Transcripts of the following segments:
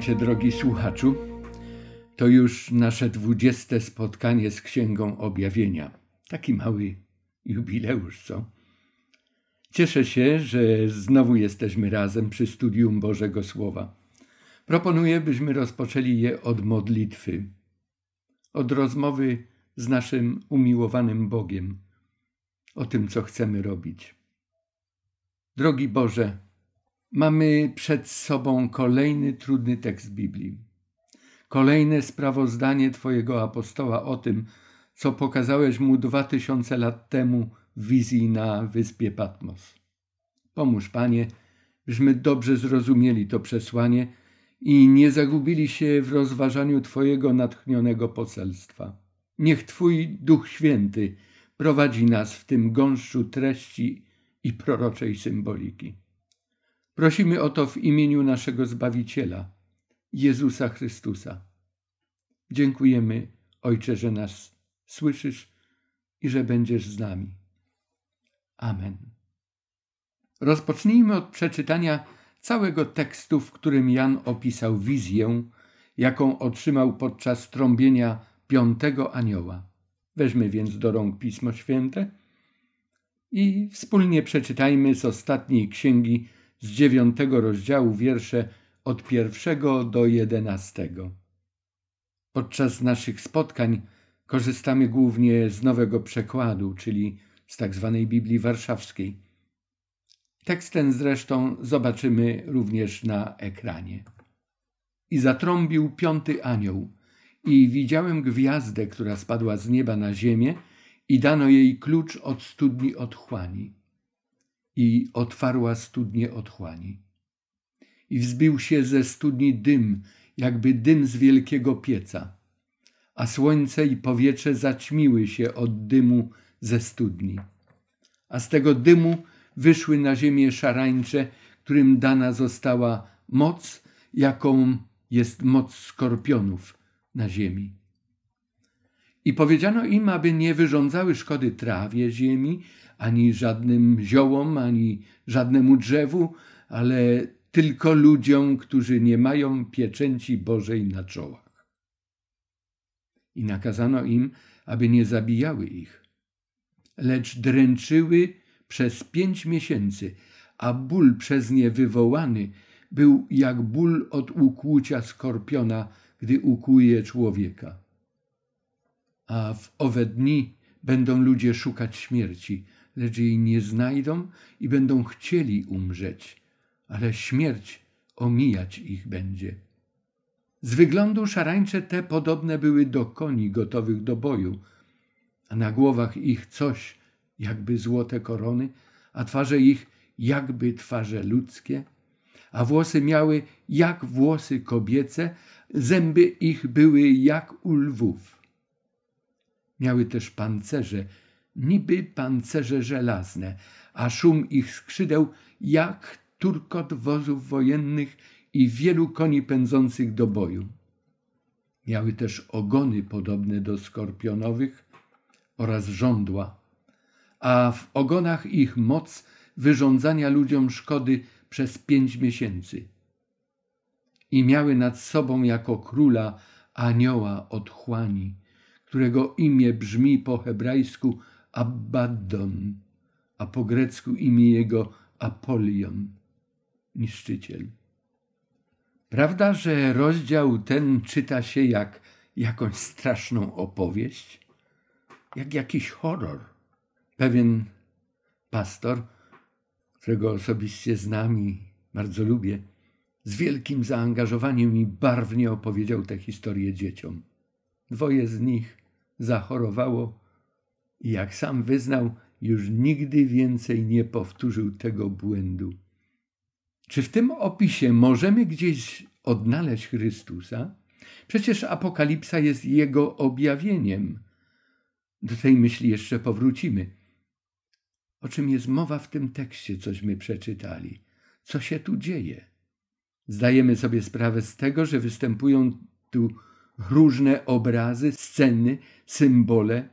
Cię, drogi słuchaczu. To już nasze dwudzieste spotkanie z Księgą Objawienia. Taki mały jubileusz, co? Cieszę się, że znowu jesteśmy razem przy studium Bożego Słowa. Proponuję, byśmy rozpoczęli je od modlitwy, od rozmowy z naszym umiłowanym Bogiem, o tym, co chcemy robić. Drogi Boże, Mamy przed sobą kolejny trudny tekst Biblii. Kolejne sprawozdanie Twojego apostoła o tym, co pokazałeś mu dwa tysiące lat temu w wizji na wyspie Patmos. Pomóż, Panie, byśmy dobrze zrozumieli to przesłanie i nie zagubili się w rozważaniu Twojego natchnionego poselstwa. Niech Twój Duch Święty prowadzi nas w tym gąszczu treści i proroczej symboliki. Prosimy o to w imieniu naszego Zbawiciela, Jezusa Chrystusa. Dziękujemy, Ojcze, że nas słyszysz i że będziesz z nami. Amen. Rozpocznijmy od przeczytania całego tekstu, w którym Jan opisał wizję, jaką otrzymał podczas trąbienia piątego anioła. Weźmy więc do rąk Pismo Święte i wspólnie przeczytajmy z ostatniej księgi z dziewiątego rozdziału wiersze od pierwszego do jedenastego. Podczas naszych spotkań korzystamy głównie z nowego przekładu, czyli z tak zwanej Biblii Warszawskiej. Tekst ten zresztą zobaczymy również na ekranie. I zatrąbił piąty anioł, i widziałem gwiazdę, która spadła z nieba na ziemię, i dano jej klucz od studni otchłani i otwarła studnię otchłani. I wzbił się ze studni dym, jakby dym z wielkiego pieca, a słońce i powietrze zaćmiły się od dymu ze studni. A z tego dymu wyszły na ziemię szarańcze, którym dana została moc, jaką jest moc skorpionów na ziemi. I powiedziano im, aby nie wyrządzały szkody trawie ziemi, ani żadnym ziołom, ani żadnemu drzewu, ale tylko ludziom, którzy nie mają pieczęci Bożej na czołach. I nakazano im, aby nie zabijały ich, lecz dręczyły przez pięć miesięcy, a ból przez nie wywołany był jak ból od ukłucia skorpiona, gdy ukłuje człowieka. A w owe dni będą ludzie szukać śmierci, lecz jej nie znajdą i będą chcieli umrzeć, ale śmierć omijać ich będzie. Z wyglądu szarańcze te podobne były do koni gotowych do boju, a na głowach ich coś jakby złote korony, a twarze ich jakby twarze ludzkie, a włosy miały jak włosy kobiece, zęby ich były jak u lwów. Miały też pancerze niby pancerze żelazne, a szum ich skrzydeł jak turkot wozów wojennych i wielu koni pędzących do boju. Miały też ogony podobne do skorpionowych oraz żądła, a w ogonach ich moc wyrządzania ludziom szkody przez pięć miesięcy. I miały nad sobą jako króla anioła otchłani, którego imię brzmi po hebrajsku Abaddon, a po grecku imię jego Apolion, niszczyciel. Prawda, że rozdział ten czyta się jak jakąś straszną opowieść, jak jakiś horror. Pewien pastor, którego osobiście znam i bardzo lubię, z wielkim zaangażowaniem i barwnie opowiedział tę historię dzieciom. Dwoje z nich zachorowało i jak sam wyznał, już nigdy więcej nie powtórzył tego błędu. Czy w tym opisie możemy gdzieś odnaleźć Chrystusa? Przecież Apokalipsa jest Jego objawieniem. Do tej myśli jeszcze powrócimy. O czym jest mowa w tym tekście, cośmy przeczytali? Co się tu dzieje? Zdajemy sobie sprawę z tego, że występują tu różne obrazy, sceny, symbole,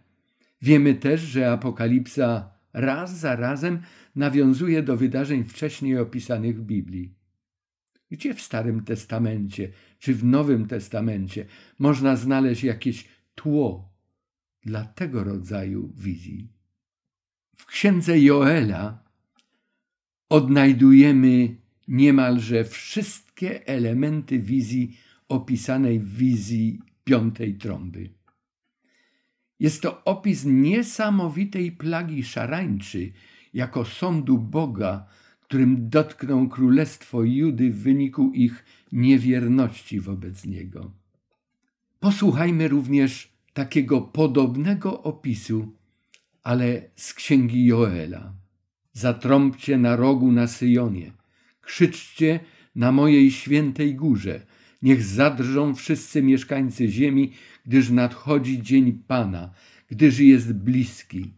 Wiemy też, że Apokalipsa raz za razem nawiązuje do wydarzeń wcześniej opisanych w Biblii. Gdzie w Starym Testamencie czy w Nowym Testamencie można znaleźć jakieś tło dla tego rodzaju wizji? W księdze Joela odnajdujemy niemalże wszystkie elementy wizji opisanej w wizji piątej trąby. Jest to opis niesamowitej plagi szarańczy jako sądu Boga, którym dotknął królestwo Judy w wyniku ich niewierności wobec Niego. Posłuchajmy również takiego podobnego opisu, ale z księgi Joela. Zatrąbcie na rogu na Syjonie, krzyczcie na mojej świętej górze, niech zadrżą wszyscy mieszkańcy ziemi, gdyż nadchodzi dzień Pana, gdyż jest bliski.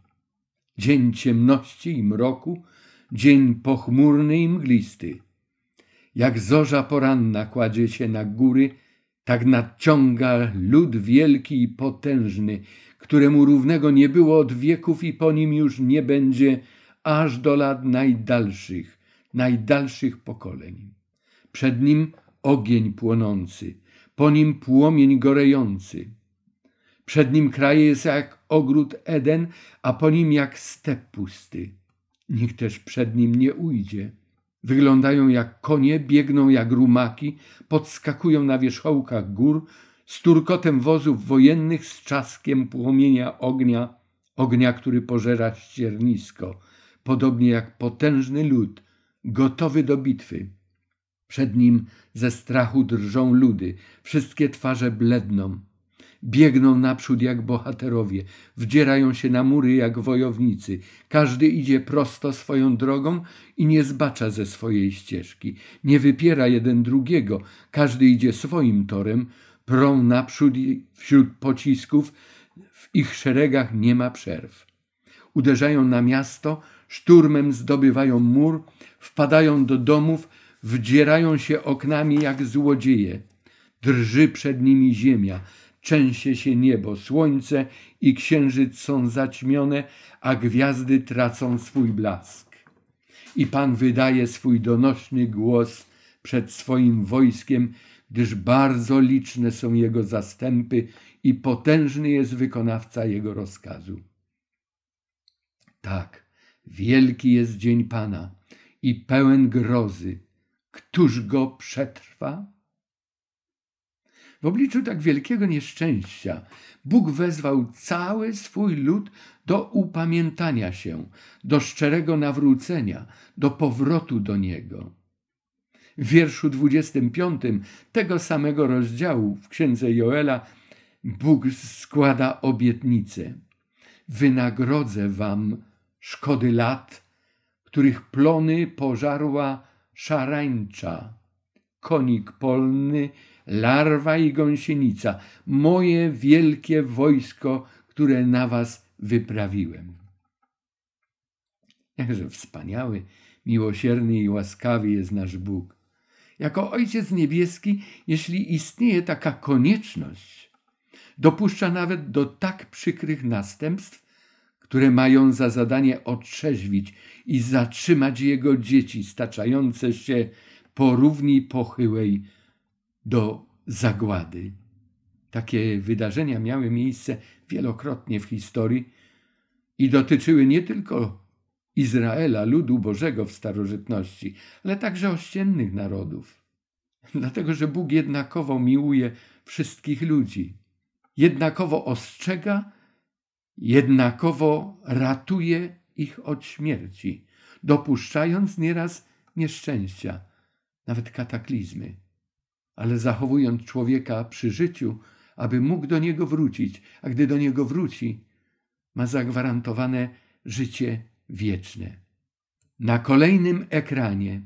Dzień ciemności i mroku, dzień pochmurny i mglisty. Jak zorza poranna kładzie się na góry, tak nadciąga lud wielki i potężny, któremu równego nie było od wieków i po nim już nie będzie, aż do lat najdalszych, najdalszych pokoleń. Przed nim ogień płonący, po nim płomień gorejący. Przed nim kraj jest jak ogród Eden, a po nim jak step pusty. Nikt też przed nim nie ujdzie. Wyglądają jak konie, biegną jak rumaki, podskakują na wierzchołkach gór, z turkotem wozów wojennych, z czaskiem płomienia ognia, ognia, który pożera ściernisko, podobnie jak potężny lud, gotowy do bitwy. Przed nim ze strachu drżą ludy, wszystkie twarze bledną. Biegną naprzód jak bohaterowie, wdzierają się na mury jak wojownicy. Każdy idzie prosto swoją drogą i nie zbacza ze swojej ścieżki. Nie wypiera jeden drugiego, każdy idzie swoim torem, prą naprzód i wśród pocisków, w ich szeregach nie ma przerw. Uderzają na miasto, szturmem zdobywają mur, wpadają do domów, wdzierają się oknami jak złodzieje. Drży przed nimi ziemia, trzęsie się niebo, słońce i księżyc są zaćmione, a gwiazdy tracą swój blask. I Pan wydaje swój donośny głos przed swoim wojskiem, gdyż bardzo liczne są jego zastępy i potężny jest wykonawca jego rozkazu. Tak, wielki jest dzień Pana i pełen grozy. Któż go przetrwa? W obliczu tak wielkiego nieszczęścia Bóg wezwał cały swój lud do upamiętania się, do szczerego nawrócenia, do powrotu do Niego. W wierszu 25 tego samego rozdziału w księdze Joela Bóg składa obietnicę. Wynagrodzę wam szkody lat, których plony pożarła szarańcza, konik polny larwa i gąsienica, moje wielkie wojsko, które na was wyprawiłem. Jakże wspaniały, miłosierny i łaskawy jest nasz Bóg. Jako Ojciec Niebieski, jeśli istnieje taka konieczność, dopuszcza nawet do tak przykrych następstw, które mają za zadanie otrzeźwić i zatrzymać Jego dzieci staczające się po równi pochyłej do zagłady. Takie wydarzenia miały miejsce wielokrotnie w historii i dotyczyły nie tylko Izraela, ludu Bożego w starożytności, ale także ościennych narodów. Dlatego, że Bóg jednakowo miłuje wszystkich ludzi, jednakowo ostrzega, jednakowo ratuje ich od śmierci, dopuszczając nieraz nieszczęścia, nawet kataklizmy ale zachowując człowieka przy życiu, aby mógł do niego wrócić, a gdy do niego wróci, ma zagwarantowane życie wieczne. Na kolejnym ekranie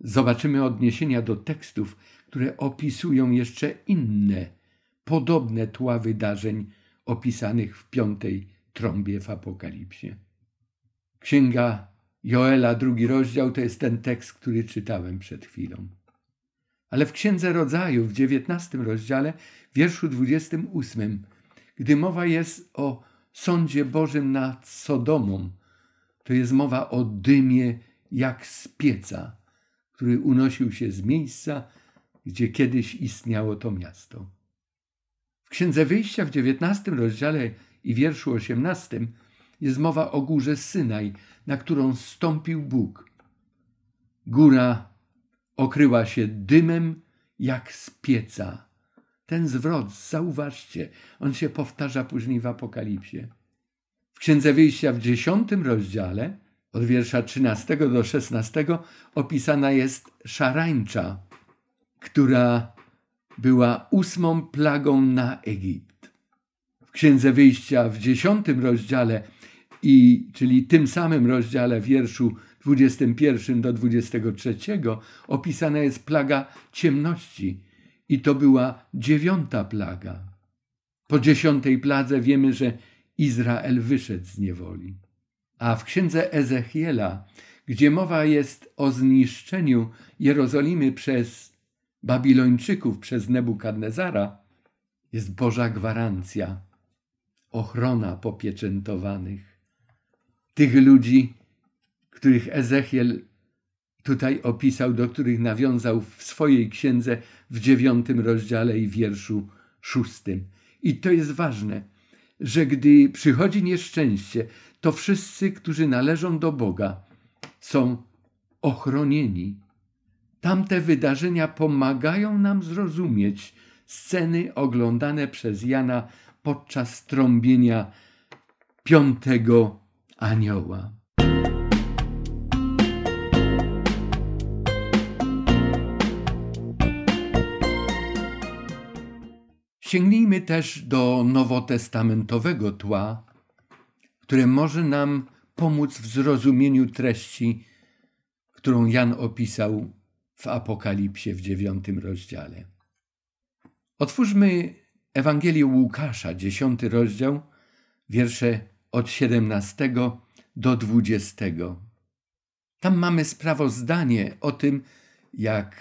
zobaczymy odniesienia do tekstów, które opisują jeszcze inne, podobne tła wydarzeń opisanych w piątej trąbie w Apokalipsie. Księga Joela, drugi rozdział, to jest ten tekst, który czytałem przed chwilą. Ale w Księdze Rodzaju, w dziewiętnastym rozdziale, wierszu dwudziestym ósmym, gdy mowa jest o sądzie Bożym nad Sodomą, to jest mowa o dymie jak z pieca, który unosił się z miejsca, gdzie kiedyś istniało to miasto. Księdze Wyjścia w dziewiętnastym rozdziale i wierszu osiemnastym jest mowa o górze Synaj, na którą stąpił Bóg. Góra okryła się dymem jak z pieca. Ten zwrot, zauważcie, on się powtarza później w Apokalipsie. W Księdze Wyjścia w dziesiątym rozdziale, od wiersza 13 do 16, opisana jest szarańcza, która była ósmą plagą na Egipt. W Księdze Wyjścia w dziesiątym rozdziale, i, czyli tym samym rozdziale wierszu 21 do 23 opisana jest plaga ciemności i to była dziewiąta plaga. Po dziesiątej pladze wiemy, że Izrael wyszedł z niewoli. A w księdze Ezechiela, gdzie mowa jest o zniszczeniu Jerozolimy przez Babilończyków, przez Nebukadnezara, jest Boża gwarancja, ochrona popieczętowanych. Tych ludzi, których Ezechiel tutaj opisał, do których nawiązał w swojej księdze w dziewiątym rozdziale i wierszu szóstym. I to jest ważne, że gdy przychodzi nieszczęście, to wszyscy, którzy należą do Boga, są ochronieni. Tamte wydarzenia pomagają nam zrozumieć sceny oglądane przez Jana podczas trąbienia piątego anioła. Sięgnijmy też do nowotestamentowego tła, które może nam pomóc w zrozumieniu treści, którą Jan opisał w Apokalipsie w dziewiątym rozdziale. Otwórzmy Ewangelię Łukasza, dziesiąty rozdział, wiersze od 17 do 20. Tam mamy sprawozdanie o tym, jak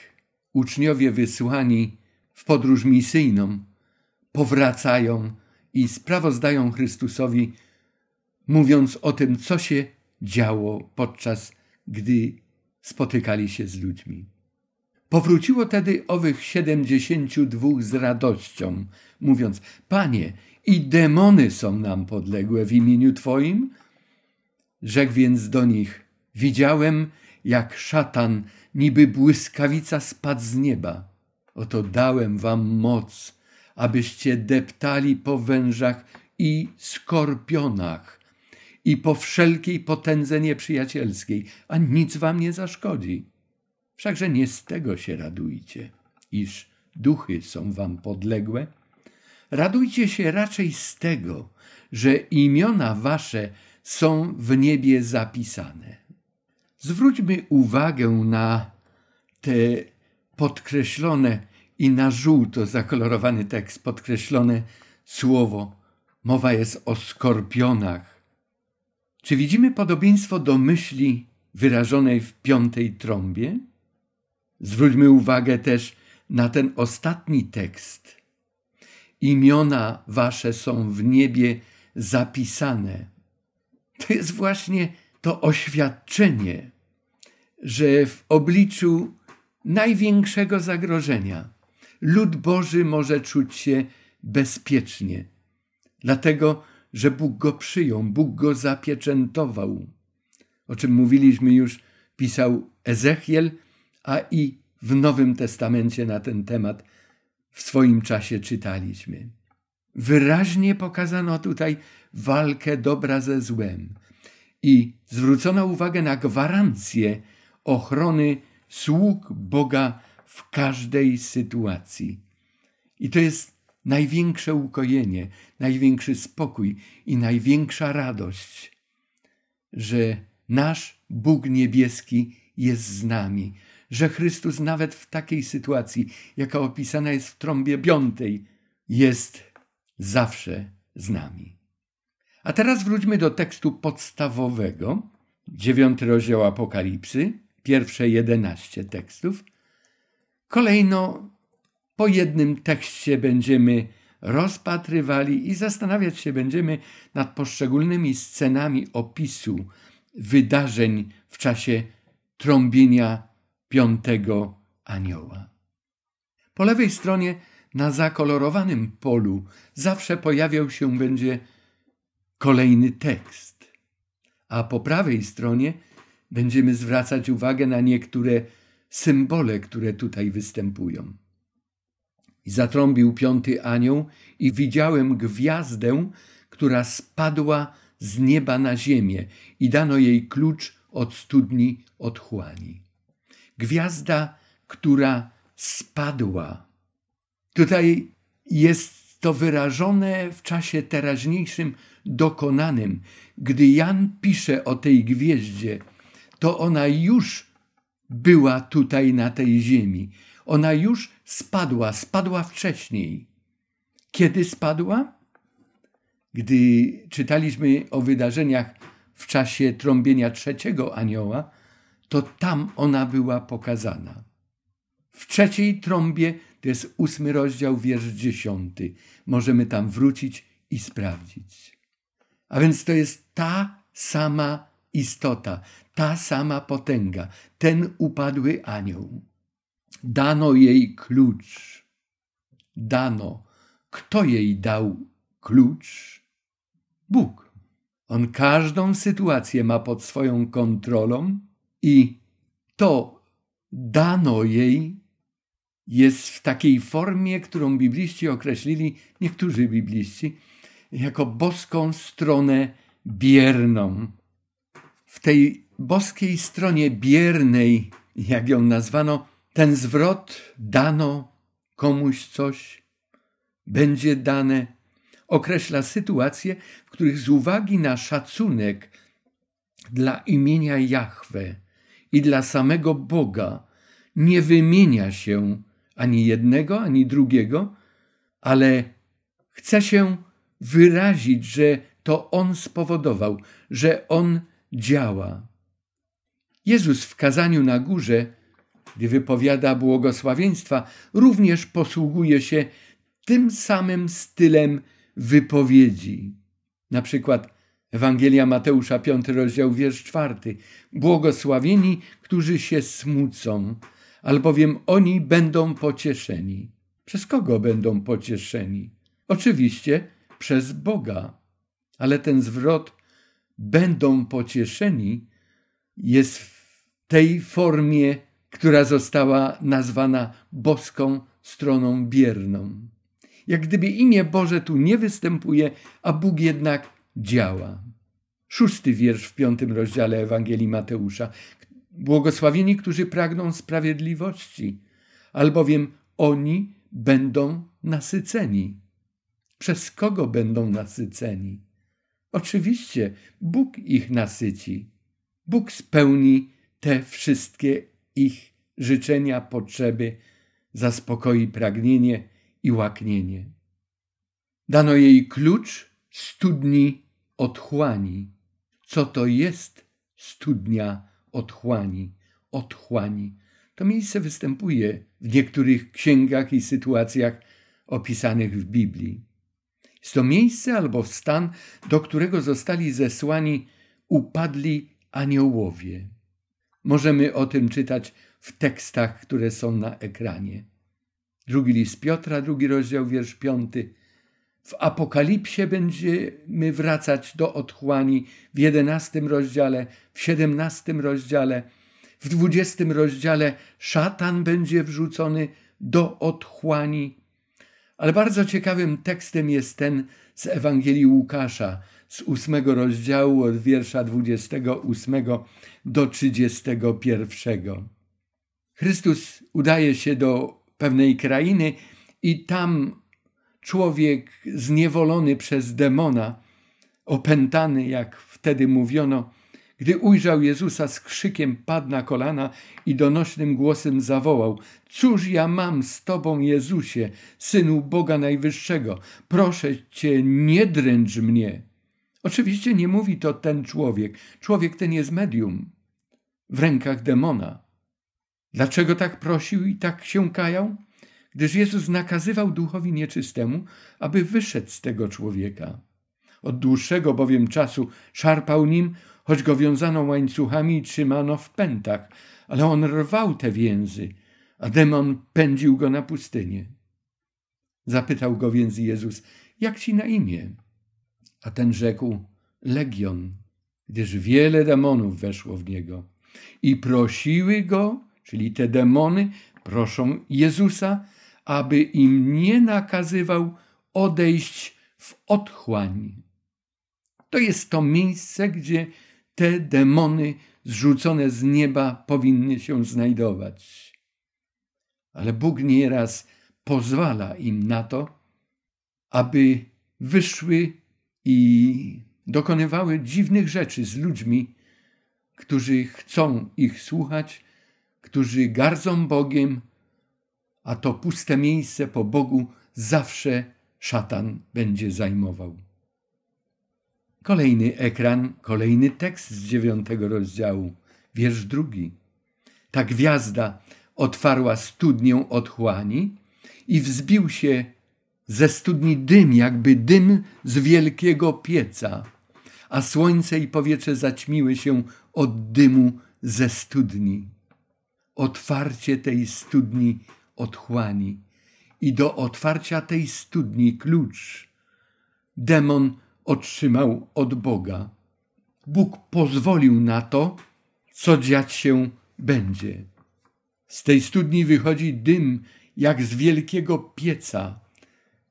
uczniowie wysłani w podróż misyjną powracają i sprawozdają Chrystusowi, mówiąc o tym, co się działo podczas gdy spotykali się z ludźmi. Powróciło tedy owych siedemdziesięciu dwóch z radością, mówiąc: Panie, i demony są nam podległe w imieniu Twoim? Rzekł więc do nich: Widziałem, jak szatan, niby błyskawica, spadł z nieba. Oto dałem wam moc abyście deptali po wężach i skorpionach i po wszelkiej potędze nieprzyjacielskiej, a nic wam nie zaszkodzi. Wszakże nie z tego się radujcie, iż duchy są wam podległe. Radujcie się raczej z tego, że imiona wasze są w niebie zapisane. Zwróćmy uwagę na te podkreślone i na żółto zakolorowany tekst, podkreślone słowo. Mowa jest o skorpionach. Czy widzimy podobieństwo do myśli wyrażonej w piątej trąbie? Zwróćmy uwagę też na ten ostatni tekst. Imiona wasze są w niebie zapisane. To jest właśnie to oświadczenie, że w obliczu największego zagrożenia, lud Boży może czuć się bezpiecznie, dlatego że Bóg go przyjął, Bóg go zapieczętował. O czym mówiliśmy już, pisał Ezechiel, a i w Nowym Testamencie na ten temat w swoim czasie czytaliśmy. Wyraźnie pokazano tutaj walkę dobra ze złem i zwrócono uwagę na gwarancję ochrony sług Boga w każdej sytuacji. I to jest największe ukojenie, największy spokój i największa radość, że nasz Bóg niebieski jest z nami, że Chrystus nawet w takiej sytuacji, jaka opisana jest w trąbie piątej, jest zawsze z nami. A teraz wróćmy do tekstu podstawowego, dziewiąty rozdział Apokalipsy, pierwsze jedenaście tekstów, Kolejno po jednym tekście będziemy rozpatrywali i zastanawiać się będziemy nad poszczególnymi scenami opisu wydarzeń w czasie trąbienia piątego anioła. Po lewej stronie na zakolorowanym polu zawsze pojawiał się będzie kolejny tekst, a po prawej stronie będziemy zwracać uwagę na niektóre symbole, które tutaj występują. I zatrąbił piąty anioł i widziałem gwiazdę, która spadła z nieba na ziemię i dano jej klucz od studni otchłani. Gwiazda, która spadła. Tutaj jest to wyrażone w czasie teraźniejszym dokonanym. Gdy Jan pisze o tej gwieździe, to ona już była tutaj na tej ziemi. Ona już spadła, spadła wcześniej. Kiedy spadła? Gdy czytaliśmy o wydarzeniach w czasie trąbienia trzeciego anioła, to tam ona była pokazana. W trzeciej trąbie, to jest ósmy rozdział, wiersz dziesiąty. Możemy tam wrócić i sprawdzić. A więc to jest ta sama istota, ta sama potęga, ten upadły anioł. Dano jej klucz. Dano. Kto jej dał klucz? Bóg. On każdą sytuację ma pod swoją kontrolą i to dano jej jest w takiej formie, którą bibliści określili, niektórzy bibliści, jako boską stronę bierną. W tej boskiej stronie biernej, jak ją nazwano, ten zwrot dano komuś coś, będzie dane, określa sytuacje, w których z uwagi na szacunek dla imienia Jahwe i dla samego Boga nie wymienia się ani jednego, ani drugiego, ale chce się wyrazić, że to On spowodował, że On działa. Jezus w kazaniu na górze, gdy wypowiada błogosławieństwa, również posługuje się tym samym stylem wypowiedzi. Na przykład Ewangelia Mateusza, 5 rozdział, wiersz 4. Błogosławieni, którzy się smucą, albowiem oni będą pocieszeni. Przez kogo będą pocieszeni? Oczywiście przez Boga. Ale ten zwrot będą pocieszeni jest w tej formie, która została nazwana boską stroną bierną. Jak gdyby imię Boże tu nie występuje, a Bóg jednak działa. Szósty wiersz w piątym rozdziale Ewangelii Mateusza. Błogosławieni, którzy pragną sprawiedliwości, albowiem oni będą nasyceni. Przez kogo będą nasyceni? Oczywiście Bóg ich nasyci. Bóg spełni te wszystkie ich życzenia, potrzeby, zaspokoi pragnienie i łaknienie. Dano jej klucz studni otchłani. Co to jest studnia otchłani? Otchłani. To miejsce występuje w niektórych księgach i sytuacjach opisanych w Biblii. Jest to miejsce albo stan, do którego zostali zesłani upadli aniołowie. Możemy o tym czytać w tekstach, które są na ekranie. Drugi list Piotra, drugi rozdział, wiersz piąty. W Apokalipsie będziemy wracać do otchłani w jedenastym rozdziale, w siedemnastym rozdziale, w dwudziestym rozdziale szatan będzie wrzucony do otchłani. Ale bardzo ciekawym tekstem jest ten z Ewangelii Łukasza, z ósmego rozdziału od wiersza dwudziestego ósmego do trzydziestego pierwszego. Chrystus udaje się do pewnej krainy i tam człowiek zniewolony przez demona, opętany, jak wtedy mówiono, gdy ujrzał Jezusa z krzykiem padł na kolana i donośnym głosem zawołał: Cóż ja mam z Tobą, Jezusie, synu Boga Najwyższego? Proszę Cię, nie dręcz mnie. Oczywiście nie mówi to ten człowiek. Człowiek ten jest medium w rękach demona. Dlaczego tak prosił i tak się kajał? Gdyż Jezus nakazywał duchowi nieczystemu, aby wyszedł z tego człowieka. Od dłuższego bowiem czasu szarpał nim, choć go wiązano łańcuchami i trzymano w pętach, ale on rwał te więzy, a demon pędził go na pustynię. Zapytał go więc Jezus, jak ci na imię? A ten rzekł, Legion, gdyż wiele demonów weszło w niego. I prosiły go, czyli te demony, proszą Jezusa, aby im nie nakazywał odejść w otchłań. To jest to miejsce, gdzie te demony zrzucone z nieba powinny się znajdować. Ale Bóg nieraz pozwala im na to, aby wyszły i dokonywały dziwnych rzeczy z ludźmi, którzy chcą ich słuchać, którzy gardzą Bogiem, a to puste miejsce po Bogu zawsze szatan będzie zajmował. Kolejny ekran, kolejny tekst z dziewiątego rozdziału, wiersz drugi. Ta gwiazda otwarła studnię otchłani i wzbił się ze studni dym, jakby dym z wielkiego pieca, a słońce i powietrze zaćmiły się od dymu ze studni. Otwarcie tej studni otchłani i do otwarcia tej studni klucz demon otrzymał od Boga. Bóg pozwolił na to, co dziać się będzie. Z tej studni wychodzi dym jak z wielkiego pieca,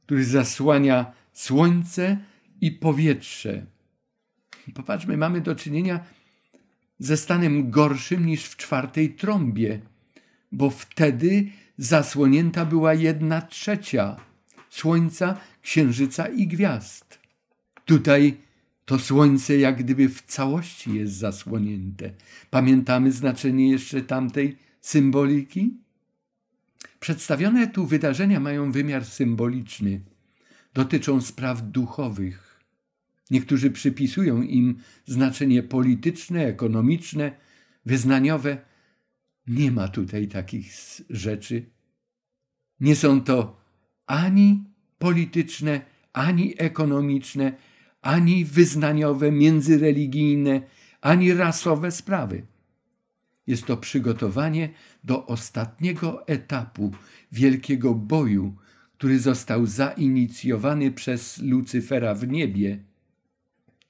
który zasłania słońce i powietrze. Popatrzmy, mamy do czynienia ze stanem gorszym niż w czwartej trąbie, bo wtedy zasłonięta była jedna trzecia słońca, księżyca i gwiazd. Tutaj to słońce jak gdyby w całości jest zasłonięte. Pamiętamy znaczenie jeszcze tamtej symboliki? Przedstawione tu wydarzenia mają wymiar symboliczny. Dotyczą spraw duchowych. Niektórzy przypisują im znaczenie polityczne, ekonomiczne, wyznaniowe. Nie ma tutaj takich rzeczy. Nie są to ani polityczne, ani ekonomiczne, ani wyznaniowe, międzyreligijne, ani rasowe sprawy. Jest to przygotowanie do ostatniego etapu wielkiego boju, który został zainicjowany przez Lucyfera w niebie.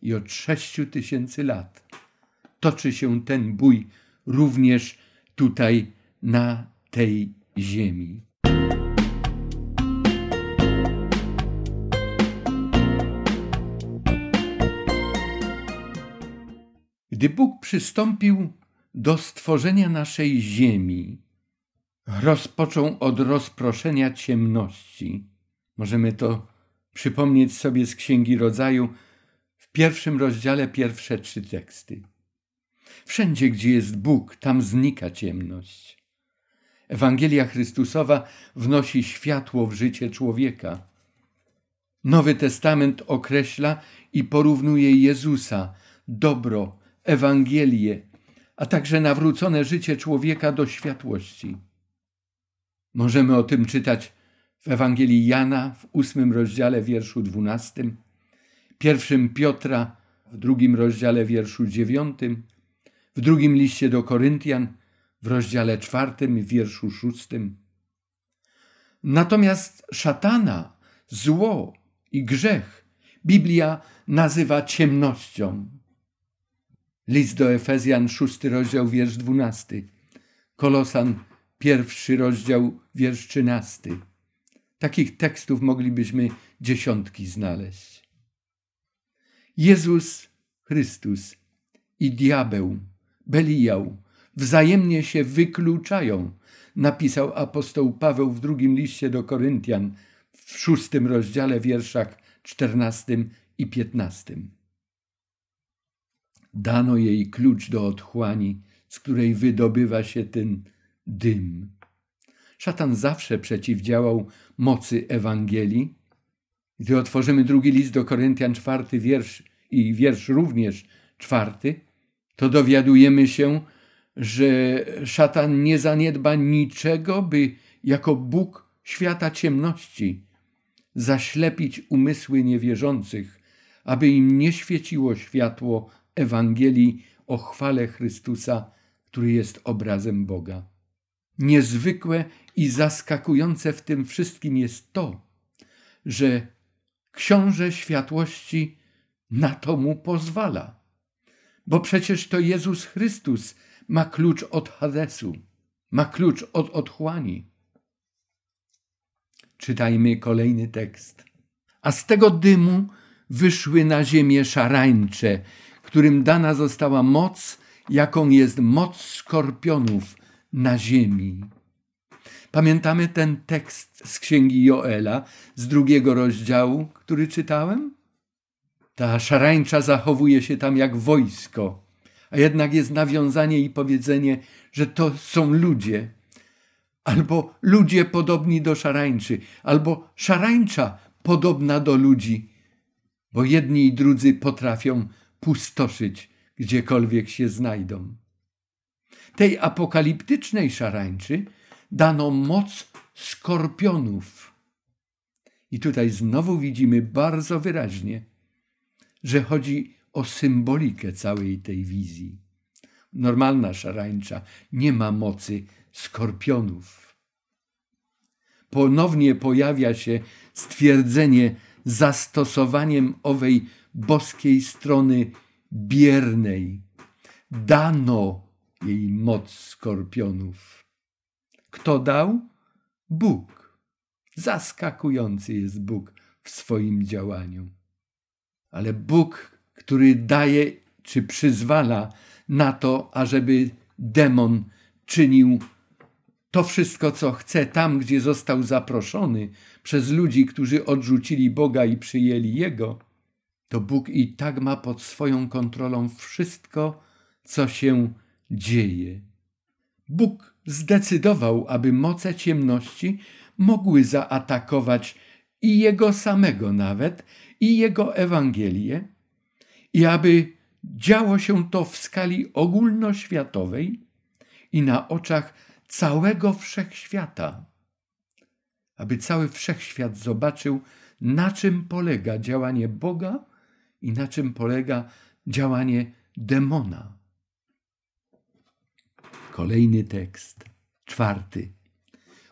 I od sześciu tysięcy lat toczy się ten bój również tutaj na tej ziemi. Gdy Bóg przystąpił do stworzenia naszej ziemi, rozpoczął od rozproszenia ciemności. Możemy to przypomnieć sobie z Księgi Rodzaju w pierwszym rozdziale pierwsze trzy teksty. Wszędzie, gdzie jest Bóg, tam znika ciemność. Ewangelia Chrystusowa wnosi światło w życie człowieka. Nowy Testament określa i porównuje Jezusa, dobro, Ewangelię, a także nawrócone życie człowieka do światłości. Możemy o tym czytać w Ewangelii Jana w ósmym rozdziale wierszu dwunastym, pierwszym Piotra w drugim rozdziale wierszu dziewiątym, w drugim liście do Koryntian w rozdziale czwartym wierszu szóstym. Natomiast szatana, zło i grzech Biblia nazywa ciemnością. List do Efezjan, szósty rozdział, wiersz dwunasty. Kolosan, pierwszy rozdział, wiersz trzynasty. Takich tekstów moglibyśmy dziesiątki znaleźć. Jezus Chrystus i diabeł, Beliał, wzajemnie się wykluczają, napisał apostoł Paweł w drugim liście do Koryntian w szóstym rozdziale wierszach czternastym i piętnastym. Dano jej klucz do otchłani, z której wydobywa się ten dym. Szatan zawsze przeciwdziałał mocy Ewangelii. Gdy otworzymy drugi list do Koryntian, czwarty wiersz i wiersz również czwarty, to dowiadujemy się, że szatan nie zaniedba niczego, by jako Bóg świata ciemności zaślepić umysły niewierzących, aby im nie świeciło światło Ewangelii o chwale Chrystusa, który jest obrazem Boga. Niezwykłe i zaskakujące w tym wszystkim jest to, że Książę Światłości na to mu pozwala. Bo przecież to Jezus Chrystus ma klucz od Hadesu, ma klucz od otchłani. Czytajmy kolejny tekst. A z tego dymu wyszły na ziemię szarańcze, którym dana została moc, jaką jest moc skorpionów na ziemi. Pamiętamy ten tekst z księgi Joela, z drugiego rozdziału, który czytałem? Ta szarańcza zachowuje się tam jak wojsko, a jednak jest nawiązanie i powiedzenie, że to są ludzie, albo ludzie podobni do szarańczy, albo szarańcza podobna do ludzi, bo jedni i drudzy potrafią pustoszyć gdziekolwiek się znajdą. Tej apokaliptycznej szarańczy dano moc skorpionów. I tutaj znowu widzimy bardzo wyraźnie, że chodzi o symbolikę całej tej wizji. Normalna szarańcza nie ma mocy skorpionów. Ponownie pojawia się stwierdzenie zastosowaniem owej boskiej strony biernej. Dano jej moc skorpionów. Kto dał? Bóg. Zaskakujący jest Bóg w swoim działaniu. Ale Bóg, który daje czy przyzwala na to, ażeby demon czynił to wszystko, co chce, tam, gdzie został zaproszony przez ludzi, którzy odrzucili Boga i przyjęli Jego, to Bóg i tak ma pod swoją kontrolą wszystko, co się dzieje. Bóg zdecydował, aby moce ciemności mogły zaatakować i Jego samego nawet, i Jego Ewangelię, i aby działo się to w skali ogólnoświatowej i na oczach całego wszechświata, aby cały wszechświat zobaczył, na czym polega działanie Boga i na czym polega działanie demona. Kolejny tekst, czwarty.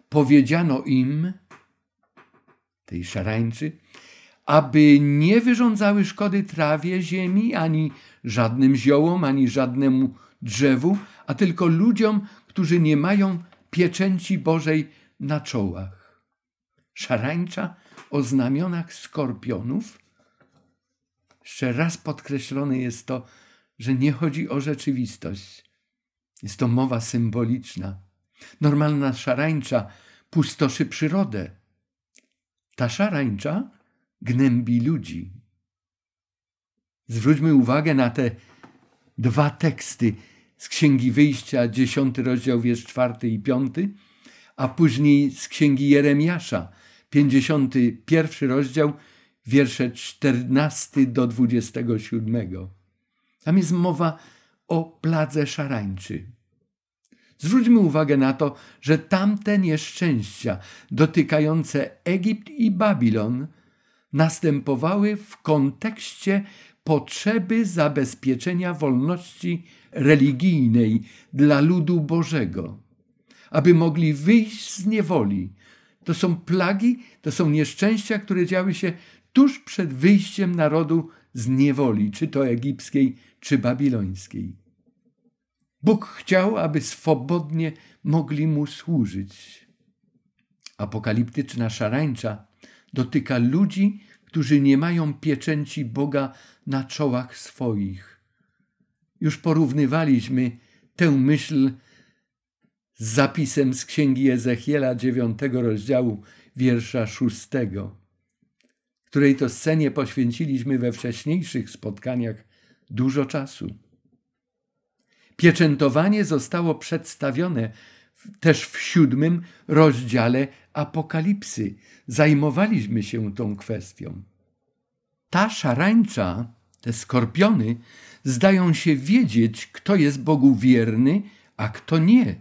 Powiedziano im, tej szarańczy, aby nie wyrządzały szkody trawie ziemi, ani żadnym ziołom, ani żadnemu drzewu, a tylko ludziom, którzy nie mają pieczęci Bożej na czołach. Szarańcza o znamionach skorpionów. Jeszcze raz podkreślone jest to, że nie chodzi o rzeczywistość. Jest to mowa symboliczna. Normalna szarańcza pustoszy przyrodę. Ta szarańcza gnębi ludzi. Zwróćmy uwagę na te dwa teksty z Księgi Wyjścia, dziesiąty rozdział, wiersz czwarty i piąty, a później z Księgi Jeremiasza, pięćdziesiąty pierwszy rozdział, wiersze czternasty do dwudziestego siódmego. Tam jest mowa o pladze szarańczy. Zwróćmy uwagę na to, że tamte nieszczęścia dotykające Egipt i Babilon następowały w kontekście potrzeby zabezpieczenia wolności religijnej dla ludu Bożego, aby mogli wyjść z niewoli. To są plagi, to są nieszczęścia, które działy się tuż przed wyjściem narodu z niewoli, czy to egipskiej, czy babilońskiej. Bóg chciał, aby swobodnie mogli mu służyć. Apokaliptyczna szarańcza dotyka ludzi, którzy nie mają pieczęci Boga na czołach swoich. Już porównywaliśmy tę myśl z zapisem z księgi Ezechiela dziewiątego rozdziału, wiersza szóstego, której to scenie poświęciliśmy we wcześniejszych spotkaniach dużo czasu. Pieczętowanie zostało przedstawione też w siódmym rozdziale Apokalipsy. Zajmowaliśmy się tą kwestią. Ta szarańcza, te skorpiony, zdają się wiedzieć, kto jest Bogu wierny, a kto nie.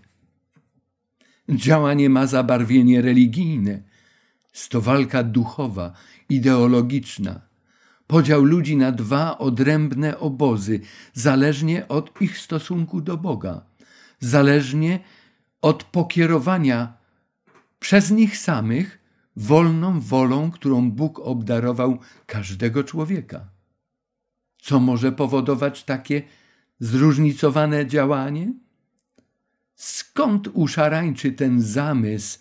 Działanie ma zabarwienie religijne. Jest to walka duchowa, ideologiczna. Podział ludzi na dwa odrębne obozy, zależnie od ich stosunku do Boga. zależnie od pokierowania przez nich samych wolną wolą, którą Bóg obdarował każdego człowieka. Co może powodować takie zróżnicowane działanie? Skąd u szarańczy ten zamysł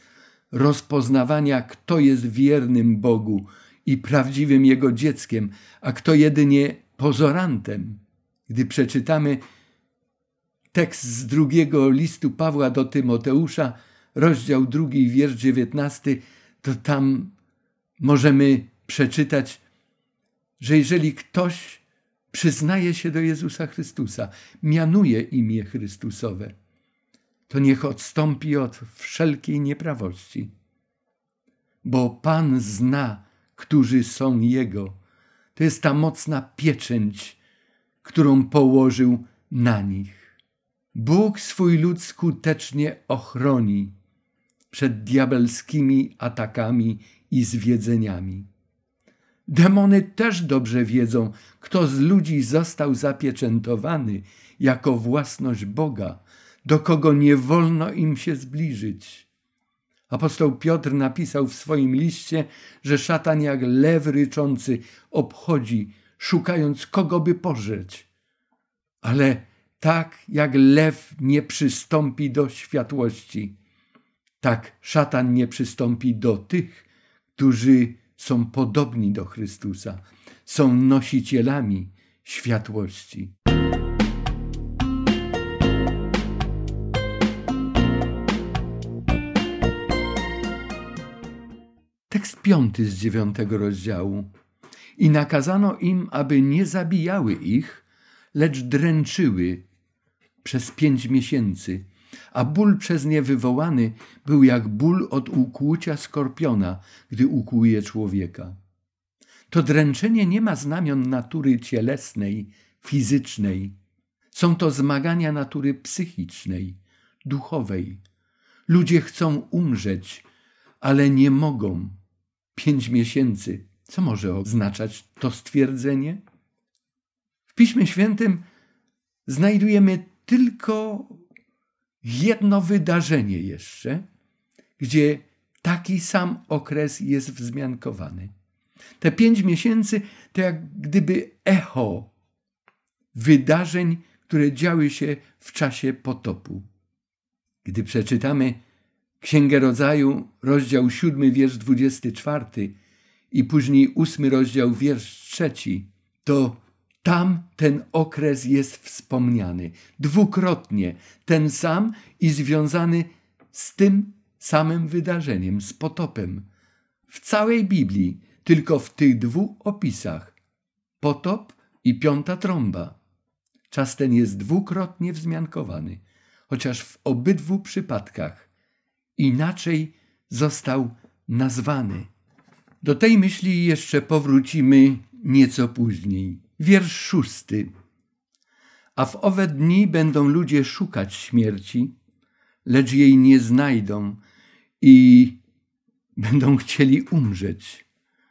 rozpoznawania, kto jest wiernym Bogu i prawdziwym Jego dzieckiem, a kto jedynie pozorantem? Gdy przeczytamy tekst z drugiego listu Pawła do Tymoteusza, rozdział drugi, wiersz dziewiętnasty, to tam możemy przeczytać, że jeżeli ktoś przyznaje się do Jezusa Chrystusa, mianuje imię Chrystusowe, to niech odstąpi od wszelkiej nieprawości. Bo Pan zna, którzy są Jego. To jest ta mocna pieczęć, którą położył na nich. Bóg swój lud skutecznie ochroni przed diabelskimi atakami i zwiedzeniami. Demony też dobrze wiedzą, kto z ludzi został zapieczętowany jako własność Boga, do kogo nie wolno im się zbliżyć. Apostoł Piotr napisał w swoim liście, że szatan jak lew ryczący obchodzi, szukając kogo by pożreć. Ale tak jak lew nie przystąpi do światłości, tak szatan nie przystąpi do tych, którzy są podobni do Chrystusa, są nosicielami światłości. Tekst piąty z dziewiątego rozdziału. I nakazano im, aby nie zabijały ich, lecz dręczyły przez pięć miesięcy, a ból przez nie wywołany był jak ból od ukłucia skorpiona, gdy ukłuje człowieka. To dręczenie nie ma znamion natury cielesnej, fizycznej. Są to zmagania natury psychicznej, duchowej. Ludzie chcą umrzeć, ale nie mogą. Pięć miesięcy. Co może oznaczać to stwierdzenie? Piśmie Świętym znajdujemy tylko jedno wydarzenie jeszcze, gdzie taki sam okres jest wzmiankowany. Te pięć miesięcy to jak gdyby echo wydarzeń, które działy się w czasie potopu. Gdy przeczytamy Księgę Rodzaju, rozdział 7, wiersz 24 i później ósmy rozdział, wiersz trzeci, to tam ten okres jest wspomniany dwukrotnie, ten sam i związany z tym samym wydarzeniem, z potopem. W całej Biblii, tylko w tych dwóch opisach potop i piąta trąba. Czas ten jest dwukrotnie wzmiankowany, chociaż w obydwu przypadkach inaczej został nazwany. Do tej myśli jeszcze powrócimy nieco później. Wiersz szósty. A w owe dni będą ludzie szukać śmierci, lecz jej nie znajdą i będą chcieli umrzeć,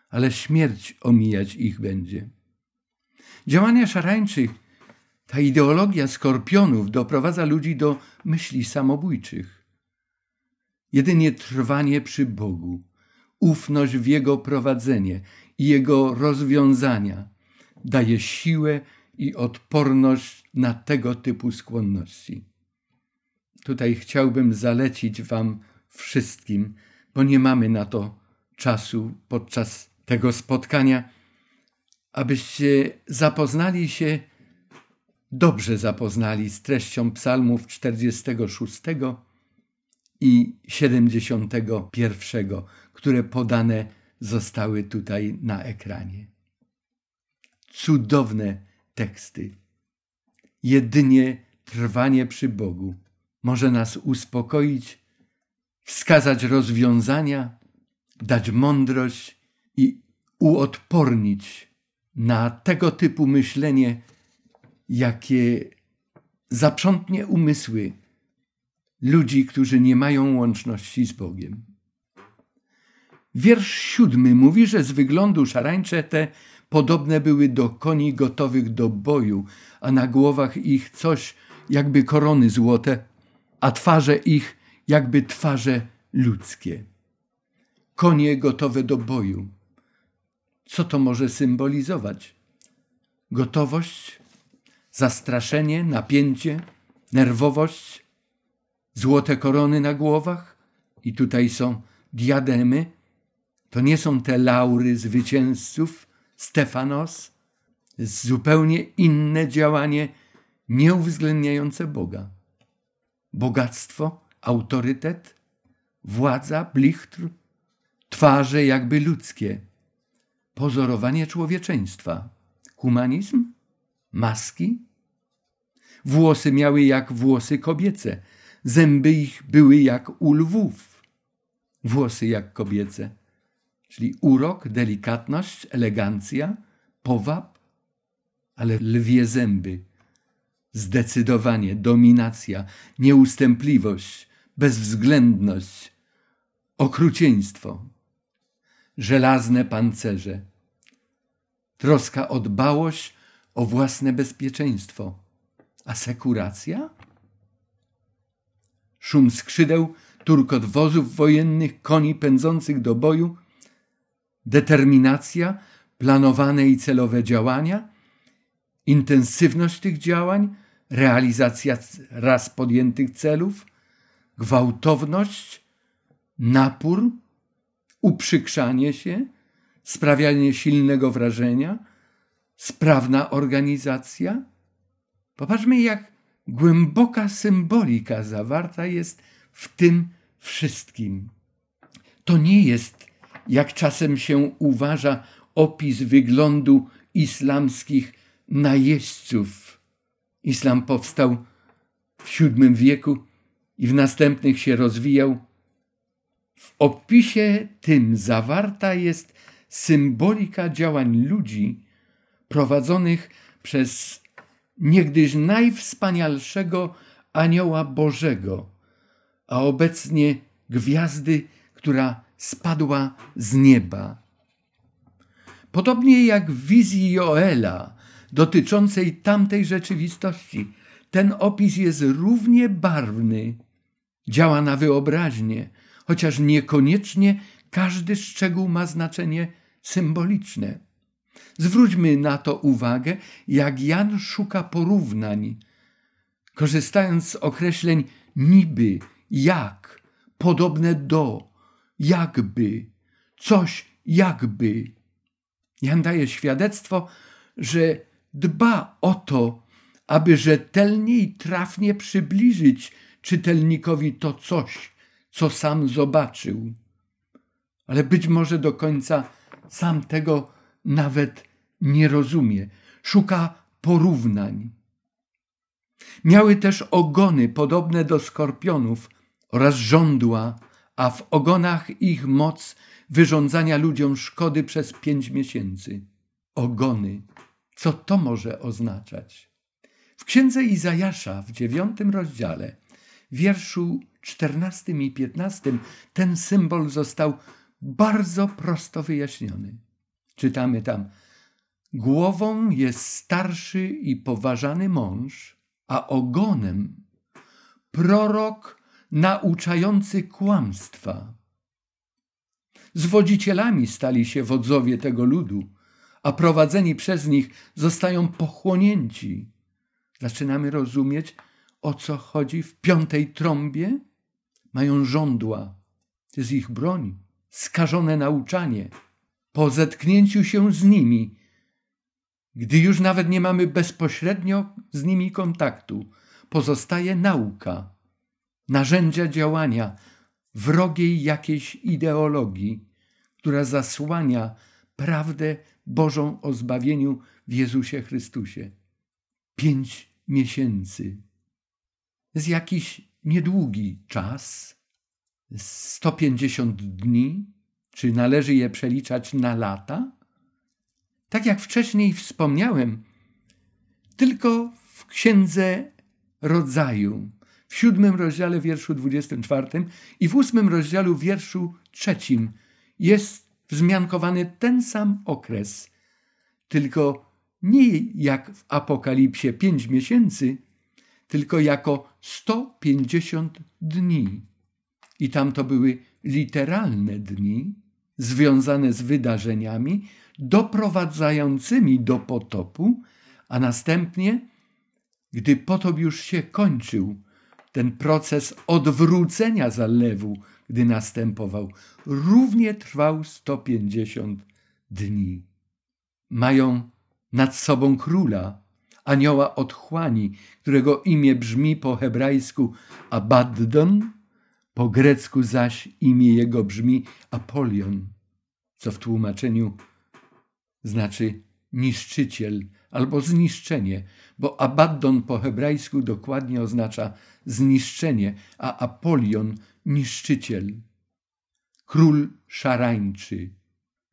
ale śmierć omijać ich będzie. Działania szarańczych, ta ideologia skorpionów doprowadza ludzi do myśli samobójczych. Jedynie trwanie przy Bogu, ufność w Jego prowadzenie i Jego rozwiązania daje siłę i odporność na tego typu skłonności. Tutaj chciałbym zalecić Wam wszystkim, bo nie mamy na to czasu podczas tego spotkania, abyście zapoznali się, dobrze zapoznali z treścią Psalmów 46 i 71, które podane zostały tutaj na ekranie. Cudowne teksty. Jedynie trwanie przy Bogu może nas uspokoić, wskazać rozwiązania, dać mądrość i uodpornić na tego typu myślenie, jakie zaprzątnie umysły ludzi, którzy nie mają łączności z Bogiem. Wiersz siódmy mówi, że z wyglądu szarańcze te podobne były do koni gotowych do boju, a na głowach ich coś jakby korony złote, a twarze ich jakby twarze ludzkie. Konie gotowe do boju. Co to może symbolizować? Gotowość, zastraszenie, napięcie, nerwowość, złote korony na głowach i tutaj są diademy. To nie są te laury zwycięzców, Stefanos, zupełnie inne działanie, nieuwzględniające Boga. Bogactwo, autorytet, władza, blichtr, twarze jakby ludzkie, pozorowanie człowieczeństwa, humanizm, maski. Włosy miały jak włosy kobiece, zęby ich były jak u lwów. Włosy jak kobiece, czyli urok, delikatność, elegancja, powab, ale lwie zęby. Zdecydowanie, dominacja, nieustępliwość, bezwzględność, okrucieństwo, żelazne pancerze, troska o dbałość o własne bezpieczeństwo, asekuracja? Szum skrzydeł, turkot wozów wojennych, koni pędzących do boju, determinacja, planowane i celowe działania, intensywność tych działań, realizacja raz podjętych celów, gwałtowność, napór, uprzykrzanie się, sprawianie silnego wrażenia, sprawna organizacja. Popatrzmy, jak głęboka symbolika zawarta jest w tym wszystkim. To nie jest, jak czasem się uważa, opis wyglądu islamskich najeźdźców. Islam powstał w VII wieku i w następnych się rozwijał. W opisie tym zawarta jest symbolika działań ludzi prowadzonych przez niegdyś najwspanialszego anioła Bożego, a obecnie gwiazdy, która spadła z nieba. Podobnie jak w wizji Joela dotyczącej tamtej rzeczywistości, ten opis jest równie barwny, działa na wyobraźnię, chociaż niekoniecznie każdy szczegół ma znaczenie symboliczne. Zwróćmy na to uwagę, jak Jan szuka porównań, korzystając z określeń niby, jak, podobne do, jakby, coś jakby. Jan daje świadectwo, że dba o to, aby rzetelnie i trafnie przybliżyć czytelnikowi to coś, co sam zobaczył. Ale być może do końca sam tego nawet nie rozumie, szuka porównań. Miały też ogony podobne do skorpionów oraz żądła, a w ogonach ich moc wyrządzania ludziom szkody przez pięć miesięcy. Ogony. Co to może oznaczać? W księdze Izajasza w dziewiątym rozdziale, wierszu czternastym i piętnastym, ten symbol został bardzo prosto wyjaśniony. Czytamy tam: Głową jest starszy i poważany mąż, a ogonem prorok nauczający kłamstwa. Zwodzicielami stali się wodzowie tego ludu, a prowadzeni przez nich zostają pochłonięci. Zaczynamy rozumieć, o co chodzi w piątej trąbie. Mają żądła, to jest ich broń, skażone nauczanie. Po zetknięciu się z nimi, gdy już nawet nie mamy bezpośrednio z nimi kontaktu, pozostaje nauka, narzędzia działania wrogiej jakiejś ideologii, która zasłania prawdę Bożą o zbawieniu w Jezusie Chrystusie. Pięć miesięcy. Z jakiś niedługi czas, 150 dni, czy należy je przeliczać na lata? Tak jak wcześniej wspomniałem, tylko w księdze rodzaju, w siódmym rozdziale wierszu 24 i w ósmym rozdziale wierszu trzecim jest wzmiankowany ten sam okres, tylko nie jak w Apokalipsie pięć miesięcy, tylko jako 150 dni. I tam to były literalne dni związane z wydarzeniami doprowadzającymi do potopu, a następnie, gdy potop już się kończył, ten proces odwrócenia zalewu, gdy następował, równie trwał 150 dni. Mają nad sobą króla, anioła otchłani, którego imię brzmi po hebrajsku Abaddon, po grecku zaś imię jego brzmi Apolion, co w tłumaczeniu znaczy niszczyciel albo zniszczenie, bo Abaddon po hebrajsku dokładnie oznacza zniszczenie, a Apolion niszczyciel. Król szarańczy.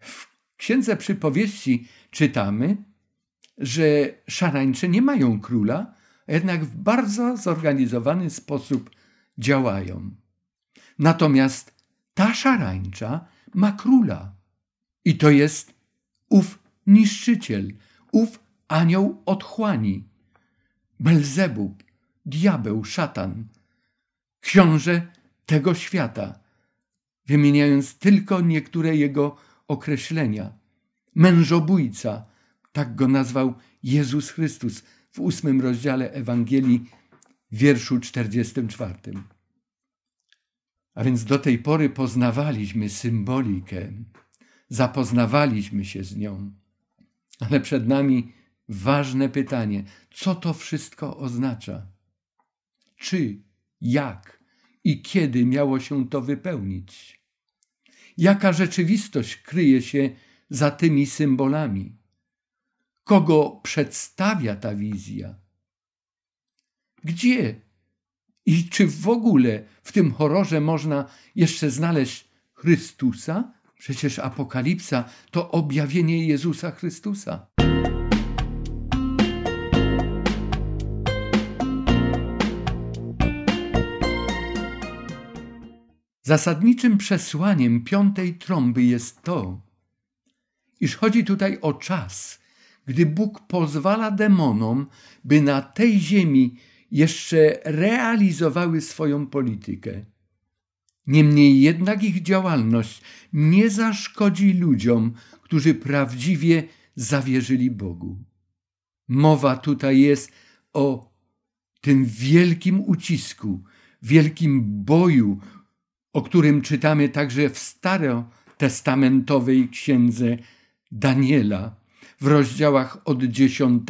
W księdze przypowieści czytamy, że szarańcze nie mają króla, jednak w bardzo zorganizowany sposób działają. Natomiast ta szarańcza ma króla i to jest ów niszczyciel, ów anioł otchłani, Belzebub, diabeł, szatan, książę tego świata, wymieniając tylko niektóre jego określenia. Mężobójca, tak go nazwał Jezus Chrystus w ósmym rozdziale Ewangelii, wierszu 44. A więc do tej pory poznawaliśmy symbolikę, zapoznawaliśmy się z nią, ale przed nami ważne pytanie: co to wszystko oznacza? Czy, jak i kiedy miało się to wypełnić? Jaka rzeczywistość kryje się za tymi symbolami? Kogo przedstawia ta wizja? Gdzie i czy w ogóle w tym horrorze można jeszcze znaleźć Chrystusa? Przecież Apokalipsa to objawienie Jezusa Chrystusa. Zasadniczym przesłaniem piątej trąby jest to, iż chodzi tutaj o czas, gdy Bóg pozwala demonom, by na tej ziemi jeszcze realizowały swoją politykę. Niemniej jednak ich działalność nie zaszkodzi ludziom, którzy prawdziwie zawierzyli Bogu. Mowa tutaj jest o tym wielkim ucisku, wielkim boju, o którym czytamy także w starotestamentowej księdze Daniela w rozdziałach od 10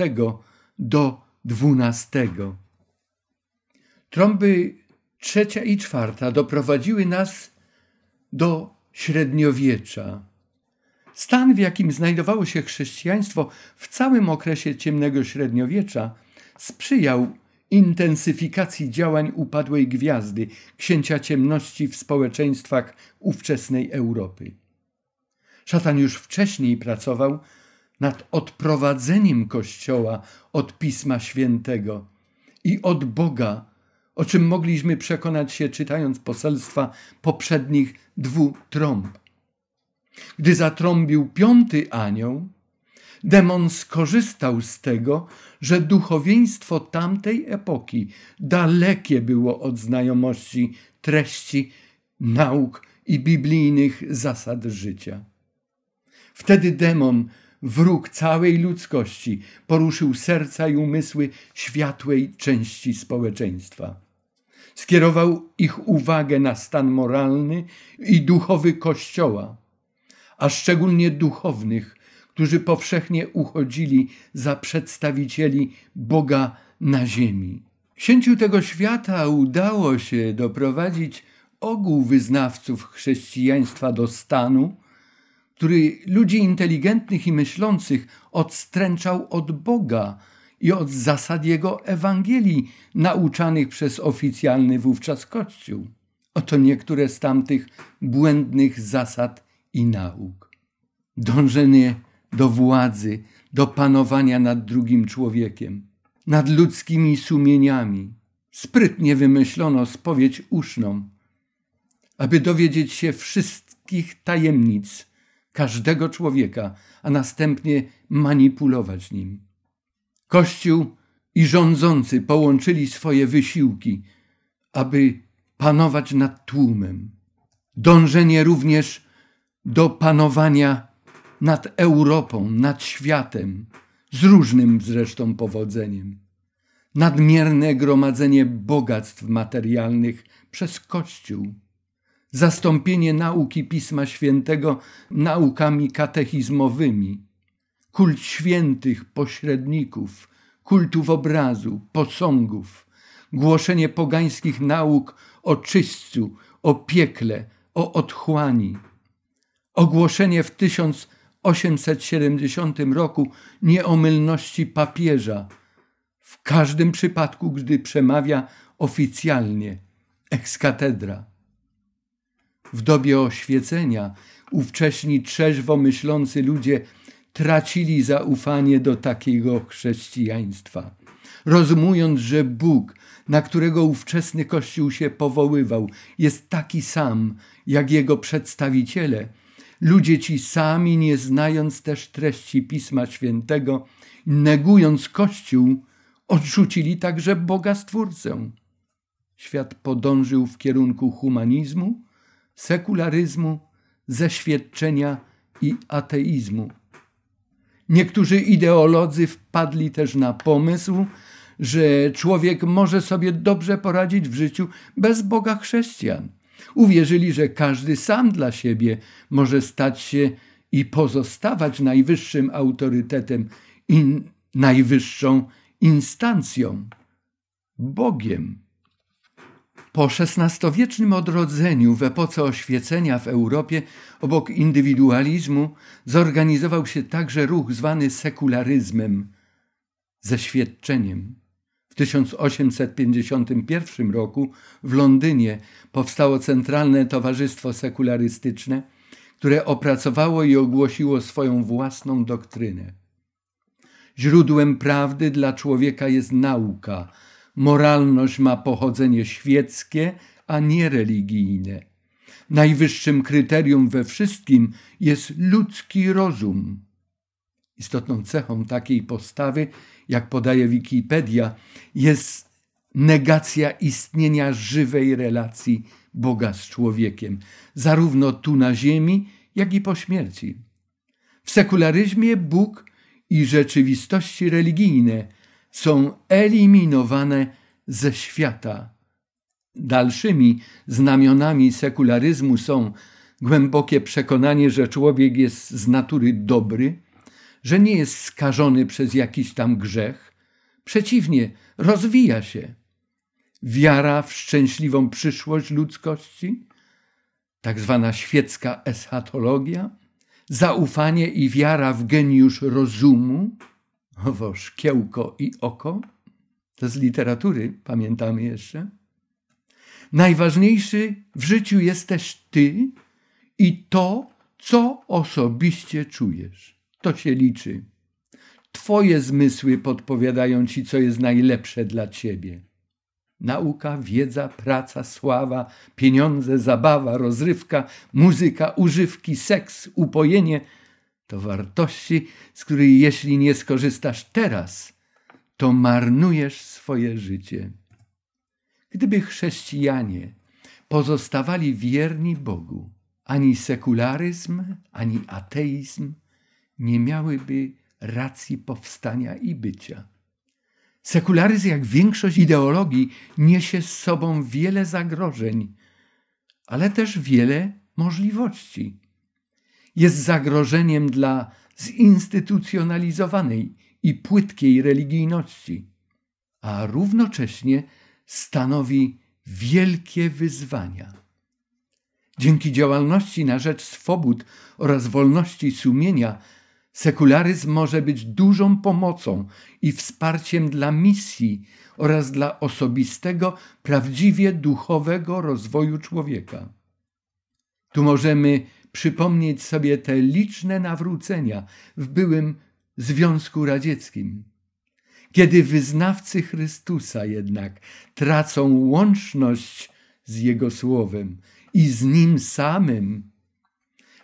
do 12. Trąby trzecia i czwarta doprowadziły nas do średniowiecza. Stan, w jakim znajdowało się chrześcijaństwo w całym okresie ciemnego średniowiecza, sprzyjał intensyfikacji działań upadłej gwiazdy, księcia ciemności w społeczeństwach ówczesnej Europy. Szatan już wcześniej pracował nad odprowadzeniem Kościoła od Pisma Świętego i od Boga, o czym mogliśmy przekonać się czytając poselstwa poprzednich dwóch trąb. Gdy zatrąbił piąty anioł, demon skorzystał z tego, że duchowieństwo tamtej epoki dalekie było od znajomości treści nauk i biblijnych zasad życia. Wtedy demon, wróg całej ludzkości, poruszył serca i umysły światłej części społeczeństwa. Skierował ich uwagę na stan moralny i duchowy Kościoła, a szczególnie duchownych, którzy powszechnie uchodzili za przedstawicieli Boga na ziemi. Księciu tego świata udało się doprowadzić ogół wyznawców chrześcijaństwa do stanu, który ludzi inteligentnych i myślących odstręczał od Boga i od zasad Jego Ewangelii nauczanych przez oficjalny wówczas Kościół. Oto niektóre z tamtych błędnych zasad i nauk. Dążenie do władzy, do panowania nad drugim człowiekiem, nad ludzkimi sumieniami. Sprytnie wymyślono spowiedź uszną, aby dowiedzieć się wszystkich tajemnic każdego człowieka, a następnie manipulować nim. Kościół i rządzący połączyli swoje wysiłki, aby panować nad tłumem. Dążenie również do panowania nad Europą, nad światem, z różnym zresztą powodzeniem. Nadmierne gromadzenie bogactw materialnych przez Kościół, zastąpienie nauki Pisma Świętego naukami katechizmowymi, kult świętych pośredników, kultów obrazu, posągów, głoszenie pogańskich nauk o czyśćcu, o piekle, o otchłani, ogłoszenie w 1870 roku nieomylności papieża, w każdym przypadku, gdy przemawia oficjalnie, ex cathedra. W dobie oświecenia ówcześni trzeźwo myślący ludzie tracili zaufanie do takiego chrześcijaństwa. Rozumując, że Bóg, na którego ówczesny Kościół się powoływał, jest taki sam jak jego przedstawiciele, ludzie ci sami, nie znając też treści Pisma Świętego, negując Kościół, odrzucili także Boga Stwórcę. Świat podążył w kierunku humanizmu, sekularyzmu, zeświadczenia i ateizmu. Niektórzy ideolodzy wpadli też na pomysł, że człowiek może sobie dobrze poradzić w życiu bez Boga chrześcijan. Uwierzyli, że każdy sam dla siebie może stać się i pozostawać najwyższym autorytetem i najwyższą instancją Bogiem. Po XVI-wiecznym odrodzeniu w epoce oświecenia w Europie obok indywidualizmu zorganizował się także ruch zwany sekularyzmem, ze świadczeniem. W 1851 roku w Londynie powstało Centralne Towarzystwo Sekularystyczne, które opracowało i ogłosiło swoją własną doktrynę. Źródłem prawdy dla człowieka jest nauka – Moralność ma pochodzenie świeckie, a nie religijne. Najwyższym kryterium we wszystkim jest ludzki rozum. Istotną cechą takiej postawy, jak podaje Wikipedia, jest negacja istnienia żywej relacji Boga z człowiekiem, zarówno tu na ziemi, jak i po śmierci. W sekularyzmie Bóg i rzeczywistości religijne są eliminowane ze świata. Dalszymi znamionami sekularyzmu są głębokie przekonanie, że człowiek jest z natury dobry, że nie jest skażony przez jakiś tam grzech. Przeciwnie, rozwija się. Wiara w szczęśliwą przyszłość ludzkości, tak zwana świecka eschatologia, zaufanie i wiara w geniusz rozumu, owo szkiełko i oko, to z literatury, pamiętamy jeszcze. Najważniejszy w życiu jesteś ty i to, co osobiście czujesz. To się liczy. Twoje zmysły podpowiadają ci, co jest najlepsze dla ciebie. Nauka, wiedza, praca, sława, pieniądze, zabawa, rozrywka, muzyka, używki, seks, upojenie – to wartości, z której jeśli nie skorzystasz teraz, to marnujesz swoje życie. Gdyby chrześcijanie pozostawali wierni Bogu, ani sekularyzm, ani ateizm nie miałyby racji powstania i bycia. Sekularyzm, jak większość ideologii, niesie z sobą wiele zagrożeń, ale też wiele możliwości jest zagrożeniem dla zinstytucjonalizowanej i płytkiej religijności, a równocześnie stanowi wielkie wyzwania. Dzięki działalności na rzecz swobód oraz wolności sumienia, sekularyzm może być dużą pomocą i wsparciem dla misji oraz dla osobistego, prawdziwie duchowego rozwoju człowieka. Tu możemy przypomnieć sobie te liczne nawrócenia w byłym Związku Radzieckim. Kiedy wyznawcy Chrystusa jednak tracą łączność z Jego Słowem i z Nim samym,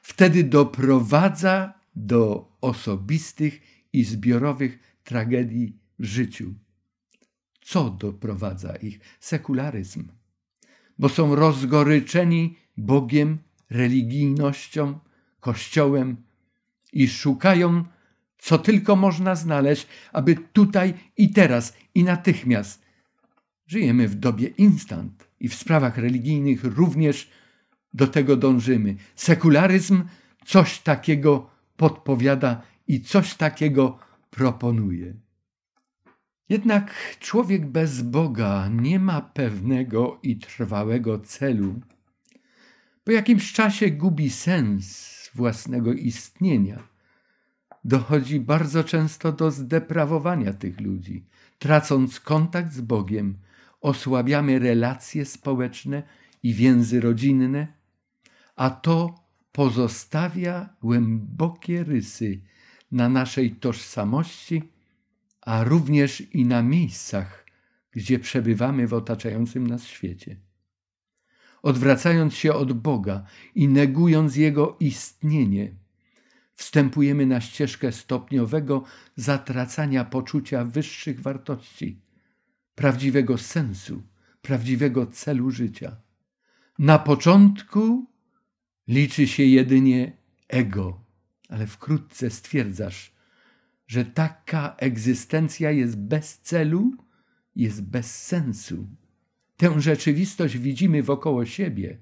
wtedy doprowadza do osobistych i zbiorowych tragedii w życiu. co doprowadza ich? Sekularyzm. Bo są rozgoryczeni Bogiem, religijnością, Kościołem i szukają, co tylko można znaleźć, aby tutaj i teraz i natychmiast. Żyjemy w dobie instant i w sprawach religijnych również do tego dążymy. Sekularyzm coś takiego podpowiada i coś takiego proponuje. Jednak człowiek bez Boga nie ma pewnego i trwałego celu. Po jakimś czasie gubi sens własnego istnienia. Dochodzi bardzo często do zdeprawowania tych ludzi. Tracąc kontakt z Bogiem, osłabiamy relacje społeczne i więzy rodzinne, a to pozostawia głębokie rysy na naszej tożsamości, a również i na miejscach, gdzie przebywamy w otaczającym nas świecie. Odwracając się od Boga i negując Jego istnienie, wstępujemy na ścieżkę stopniowego zatracania poczucia wyższych wartości, prawdziwego sensu, prawdziwego celu życia. Na początku liczy się jedynie ego, ale wkrótce stwierdzasz, że taka egzystencja jest bez celu, jest bez sensu. Tę rzeczywistość widzimy wokoło siebie.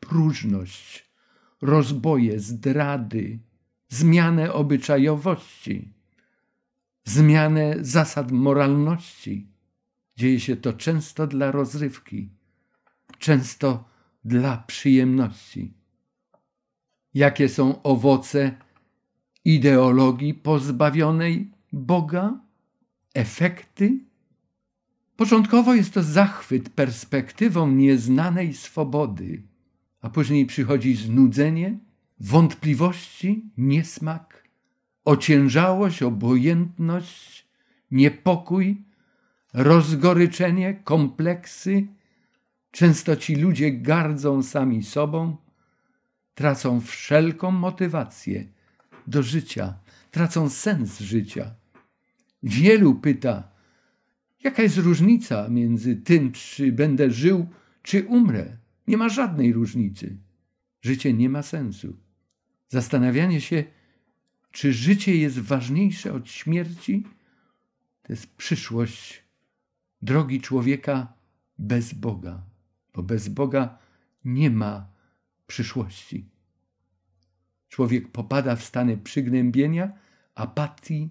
Próżność, rozboje, zdrady, zmianę obyczajowości, zmianę zasad moralności. Dzieje się to często dla rozrywki, często dla przyjemności. Jakie są owoce ideologii pozbawionej Boga? Efekty? Początkowo jest to zachwyt perspektywą nieznanej swobody, a później przychodzi znudzenie, wątpliwości, niesmak, ociężałość, obojętność, niepokój, rozgoryczenie, kompleksy. Często ci ludzie gardzą sami sobą, tracą wszelką motywację do życia, tracą sens życia. Wielu pyta, Jaka jest różnica między tym, czy będę żył, czy umrę? Nie ma żadnej różnicy. Życie nie ma sensu. Zastanawianie się, czy życie jest ważniejsze od śmierci, to jest przyszłość drogi człowieka bez Boga, bo bez Boga nie ma przyszłości. Człowiek popada w stany przygnębienia, apatii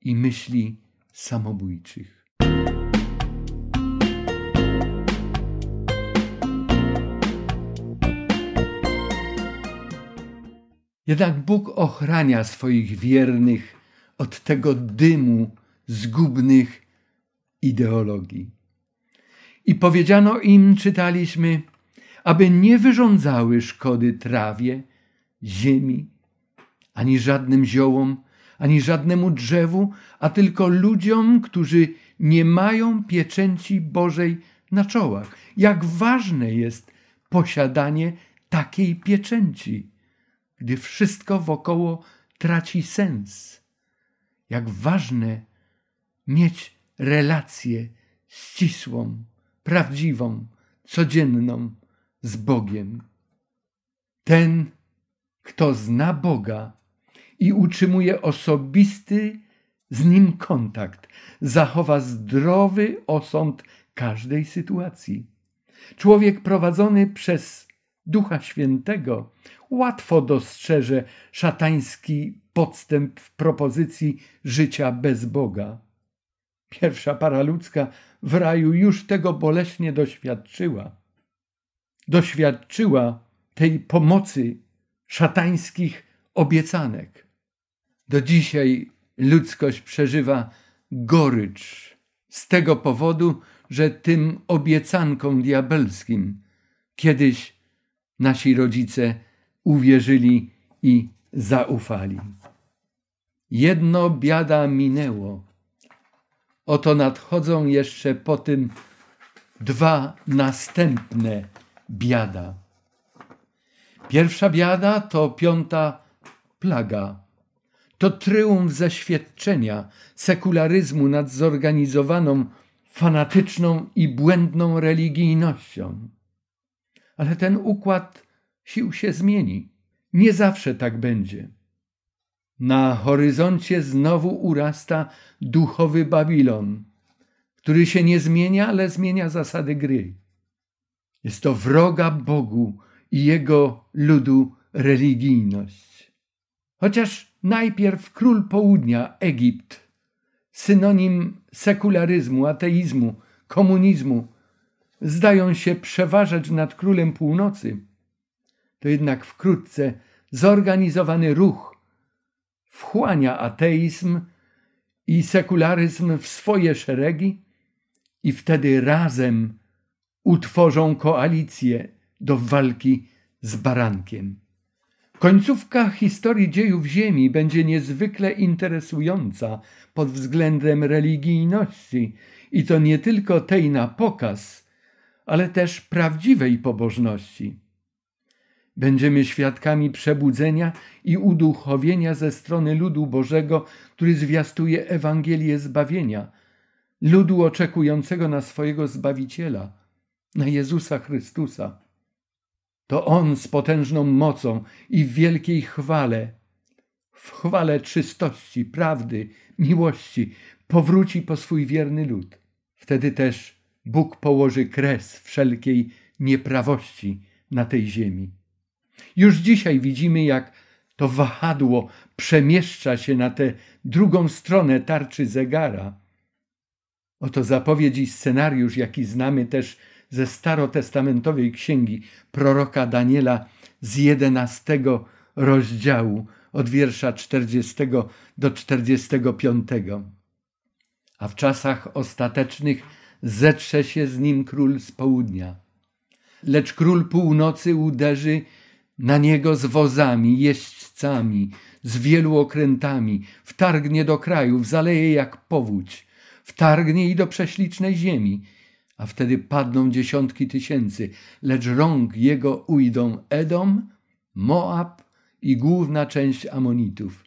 i myśli samobójczych. Jednak Bóg ochrania swoich wiernych od tego dymu zgubnych ideologii. I powiedziano im, czytaliśmy, aby nie wyrządzały szkody trawie, ziemi, ani żadnym ziołom, ani żadnemu drzewu, a tylko ludziom, którzy nie mają pieczęci Bożej na czołach. Jak ważne jest posiadanie takiej pieczęci gdy wszystko wokoło traci sens. Jak ważne mieć relację ścisłą, prawdziwą, codzienną z Bogiem. Ten, kto zna Boga i utrzymuje osobisty z Nim kontakt, zachowa zdrowy osąd każdej sytuacji. Człowiek prowadzony przez Ducha Świętego łatwo dostrzeże szatański podstęp w propozycji życia bez Boga. Pierwsza para ludzka w raju już tego boleśnie doświadczyła. Doświadczyła tej pomocy szatańskich obiecanek. Do dzisiaj ludzkość przeżywa gorycz z tego powodu, że tym obiecankom diabelskim kiedyś nasi rodzice uwierzyli i zaufali. Jedno biada minęło. Oto nadchodzą jeszcze po tym dwa następne biada. Pierwsza biada to piąta plaga. To tryumf zeświadczenia sekularyzmu nad zorganizowaną fanatyczną i błędną religijnością. Ale ten układ sił się zmieni. Nie zawsze tak będzie. Na horyzoncie znowu urasta duchowy Babilon, który się nie zmienia, ale zmienia zasady gry. Jest to wroga Bogu i jego ludu religijność. Chociaż najpierw król południa, Egipt, synonim sekularyzmu, ateizmu, komunizmu, zdają się przeważać nad królem północy, to jednak wkrótce zorganizowany ruch wchłania ateizm i sekularyzm w swoje szeregi i wtedy razem utworzą koalicję do walki z barankiem. Końcówka historii dziejów Ziemi będzie niezwykle interesująca pod względem religijności i to nie tylko tej na pokaz, ale też prawdziwej pobożności. Będziemy świadkami przebudzenia i uduchowienia ze strony ludu Bożego, który zwiastuje Ewangelię zbawienia, ludu oczekującego na swojego Zbawiciela, na Jezusa Chrystusa. To On z potężną mocą i w wielkiej chwale, w chwale czystości, prawdy, miłości, powróci po swój wierny lud. Wtedy też Bóg położy kres wszelkiej nieprawości na tej ziemi. Już dzisiaj widzimy, jak to wahadło przemieszcza się na tę drugą stronę tarczy zegara. Oto zapowiedź i scenariusz, jaki znamy też ze starotestamentowej księgi proroka Daniela z jedenastego rozdziału od wiersza 40 do 45. A w czasach ostatecznych zetrze się z nim król z południa. Lecz król północy uderzy na niego z wozami, jeźdźcami, z wielu okrętami, wtargnie do krajów, zaleje jak powódź, wtargnie i do prześlicznej ziemi, a wtedy padną dziesiątki tysięcy, lecz rąk jego ujdą Edom, Moab i główna część Amonitów.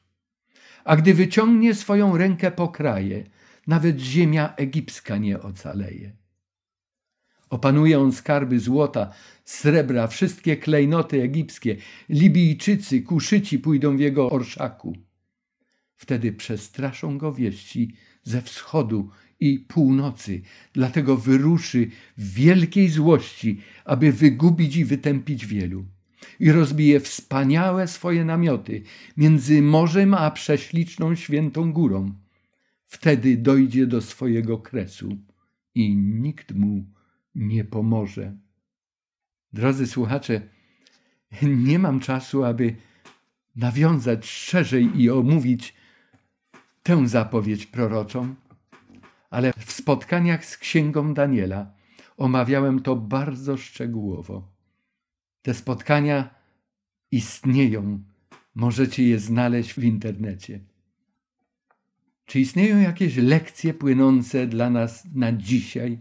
A gdy wyciągnie swoją rękę po kraje, nawet ziemia egipska nie ocaleje. Opanuje on skarby złota, srebra, wszystkie klejnoty egipskie. Libijczycy, kuszyci pójdą w jego orszaku. Wtedy przestraszą go wieści ze wschodu i północy. Dlatego wyruszy w wielkiej złości, aby wygubić i wytępić wielu. I rozbije wspaniałe swoje namioty między morzem a prześliczną świętą górą. Wtedy dojdzie do swojego kresu i nikt mu nie pomoże. Drodzy słuchacze, nie mam czasu, aby nawiązać szerzej i omówić tę zapowiedź proroczą, ale w spotkaniach z księgą Daniela omawiałem to bardzo szczegółowo. Te spotkania istnieją, możecie je znaleźć w internecie. Czy istnieją jakieś lekcje płynące dla nas na dzisiaj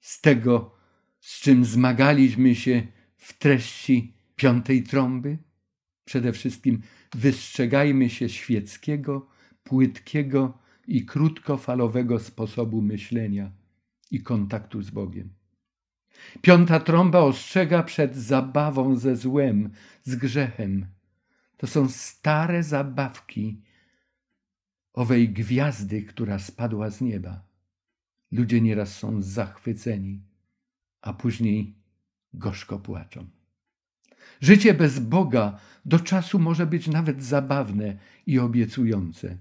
z tego, z czym zmagaliśmy się w treści piątej trąby? Przede wszystkim wystrzegajmy się świeckiego, płytkiego i krótkofalowego sposobu myślenia i kontaktu z Bogiem. Piąta trąba ostrzega przed zabawą ze złem, z grzechem. To są stare zabawki owej gwiazdy, która spadła z nieba. Ludzie nieraz są zachwyceni, a później gorzko płaczą. Życie bez Boga do czasu może być nawet zabawne i obiecujące.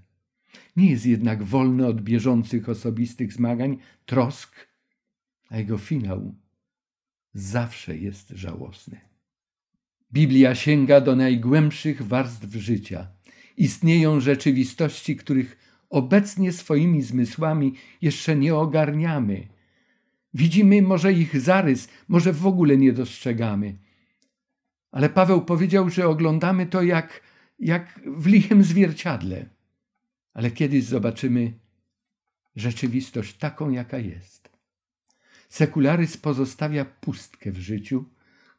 Nie jest jednak wolne od bieżących osobistych zmagań, trosk, a jego finał zawsze jest żałosny. Biblia sięga do najgłębszych warstw życia. Istnieją rzeczywistości, których obecnie swoimi zmysłami jeszcze nie ogarniamy. Widzimy może ich zarys, może w ogóle nie dostrzegamy. Ale Paweł powiedział, że oglądamy to jak, jak w lichem zwierciadle. Ale kiedyś zobaczymy rzeczywistość taką, jaka jest. Sekularyzm pozostawia pustkę w życiu,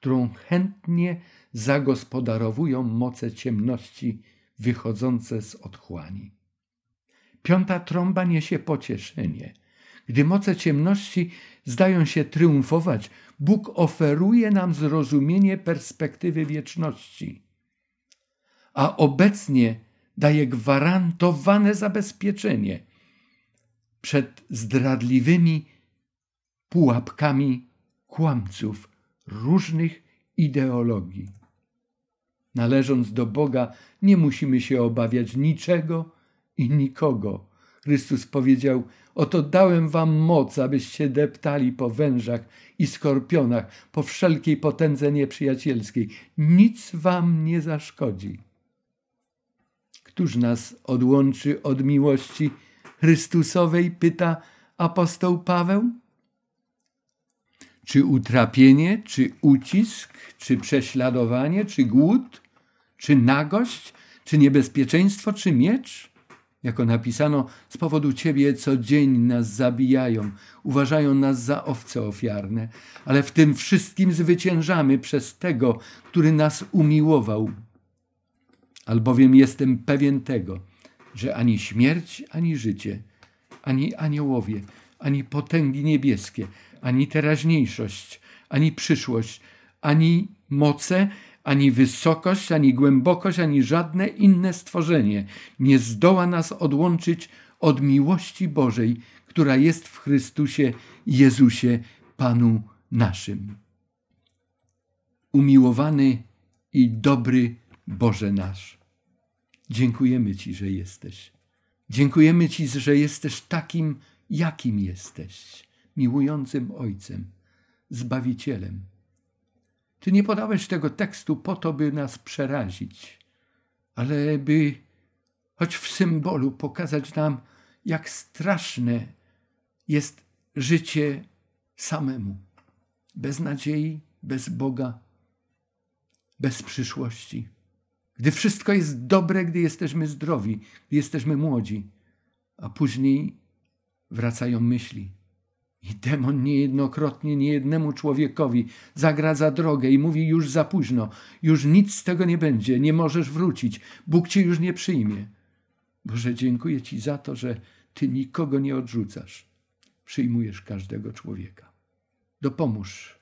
którą chętnie zagospodarowują moce ciemności wychodzące z otchłani. Piąta trąba niesie pocieszenie. Gdy moce ciemności zdają się triumfować, Bóg oferuje nam zrozumienie perspektywy wieczności. A obecnie daje gwarantowane zabezpieczenie przed zdradliwymi pułapkami kłamców różnych ideologii. Należąc do Boga, nie musimy się obawiać niczego i nikogo. Chrystus powiedział: Oto dałem wam moc, abyście deptali po wężach i skorpionach, po wszelkiej potędze nieprzyjacielskiej. Nic wam nie zaszkodzi. Któż nas odłączy od miłości Chrystusowej? pyta apostoł Paweł. Czy utrapienie, czy ucisk, czy prześladowanie, czy głód, czy nagość, czy niebezpieczeństwo, czy miecz? Jako napisano, z powodu Ciebie co dzień nas zabijają, uważają nas za owce ofiarne, ale w tym wszystkim zwyciężamy przez tego, który nas umiłował. Albowiem jestem pewien tego, że ani śmierć, ani życie, ani aniołowie, ani potęgi niebieskie, ani teraźniejszość, ani przyszłość, ani moce, ani wysokość, ani głębokość, ani żadne inne stworzenie nie zdoła nas odłączyć od miłości Bożej, która jest w Chrystusie Jezusie, Panu naszym. Umiłowany i dobry Boże nasz, dziękujemy Ci, że jesteś. Dziękujemy Ci, że jesteś takim, jakim jesteś, miłującym Ojcem, Zbawicielem ty nie podałeś tego tekstu po to, by nas przerazić, ale by choć w symbolu pokazać nam, jak straszne jest życie samemu, bez nadziei, bez Boga, bez przyszłości. Gdy wszystko jest dobre, gdy jesteśmy zdrowi, gdy jesteśmy młodzi, a później wracają myśli i demon niejednokrotnie niejednemu człowiekowi zagradza drogę i mówi już za późno, już nic z tego nie będzie, nie możesz wrócić, Bóg cię już nie przyjmie. Boże, dziękuję Ci za to, że Ty nikogo nie odrzucasz. Przyjmujesz każdego człowieka. Dopomóż,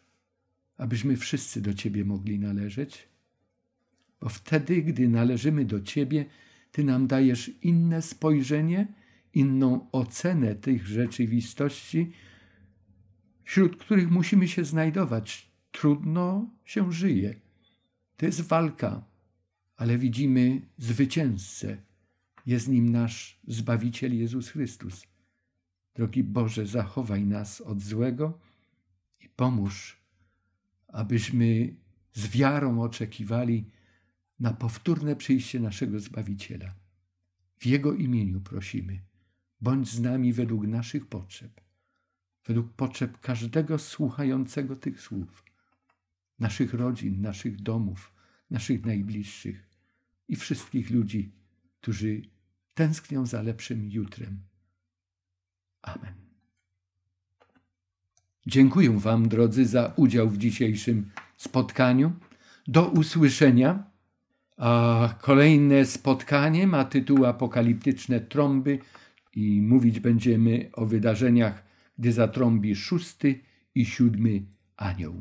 abyśmy wszyscy do Ciebie mogli należeć, bo wtedy, gdy należymy do Ciebie, Ty nam dajesz inne spojrzenie, inną ocenę tych rzeczywistości, wśród których musimy się znajdować. Trudno się żyje. To jest walka, ale widzimy zwycięzcę. Jest nim nasz Zbawiciel Jezus Chrystus. Drogi Boże, zachowaj nas od złego i pomóż, abyśmy z wiarą oczekiwali na powtórne przyjście naszego Zbawiciela. W Jego imieniu prosimy, bądź z nami według naszych potrzeb według potrzeb każdego słuchającego tych słów, naszych rodzin, naszych domów, naszych najbliższych i wszystkich ludzi, którzy tęsknią za lepszym jutrem. Amen. Dziękuję Wam, drodzy, za udział w dzisiejszym spotkaniu. Do usłyszenia. A kolejne spotkanie ma tytuł Apokaliptyczne trąby i mówić będziemy o wydarzeniach gdy zatrąbi szósty i siódmy anioł.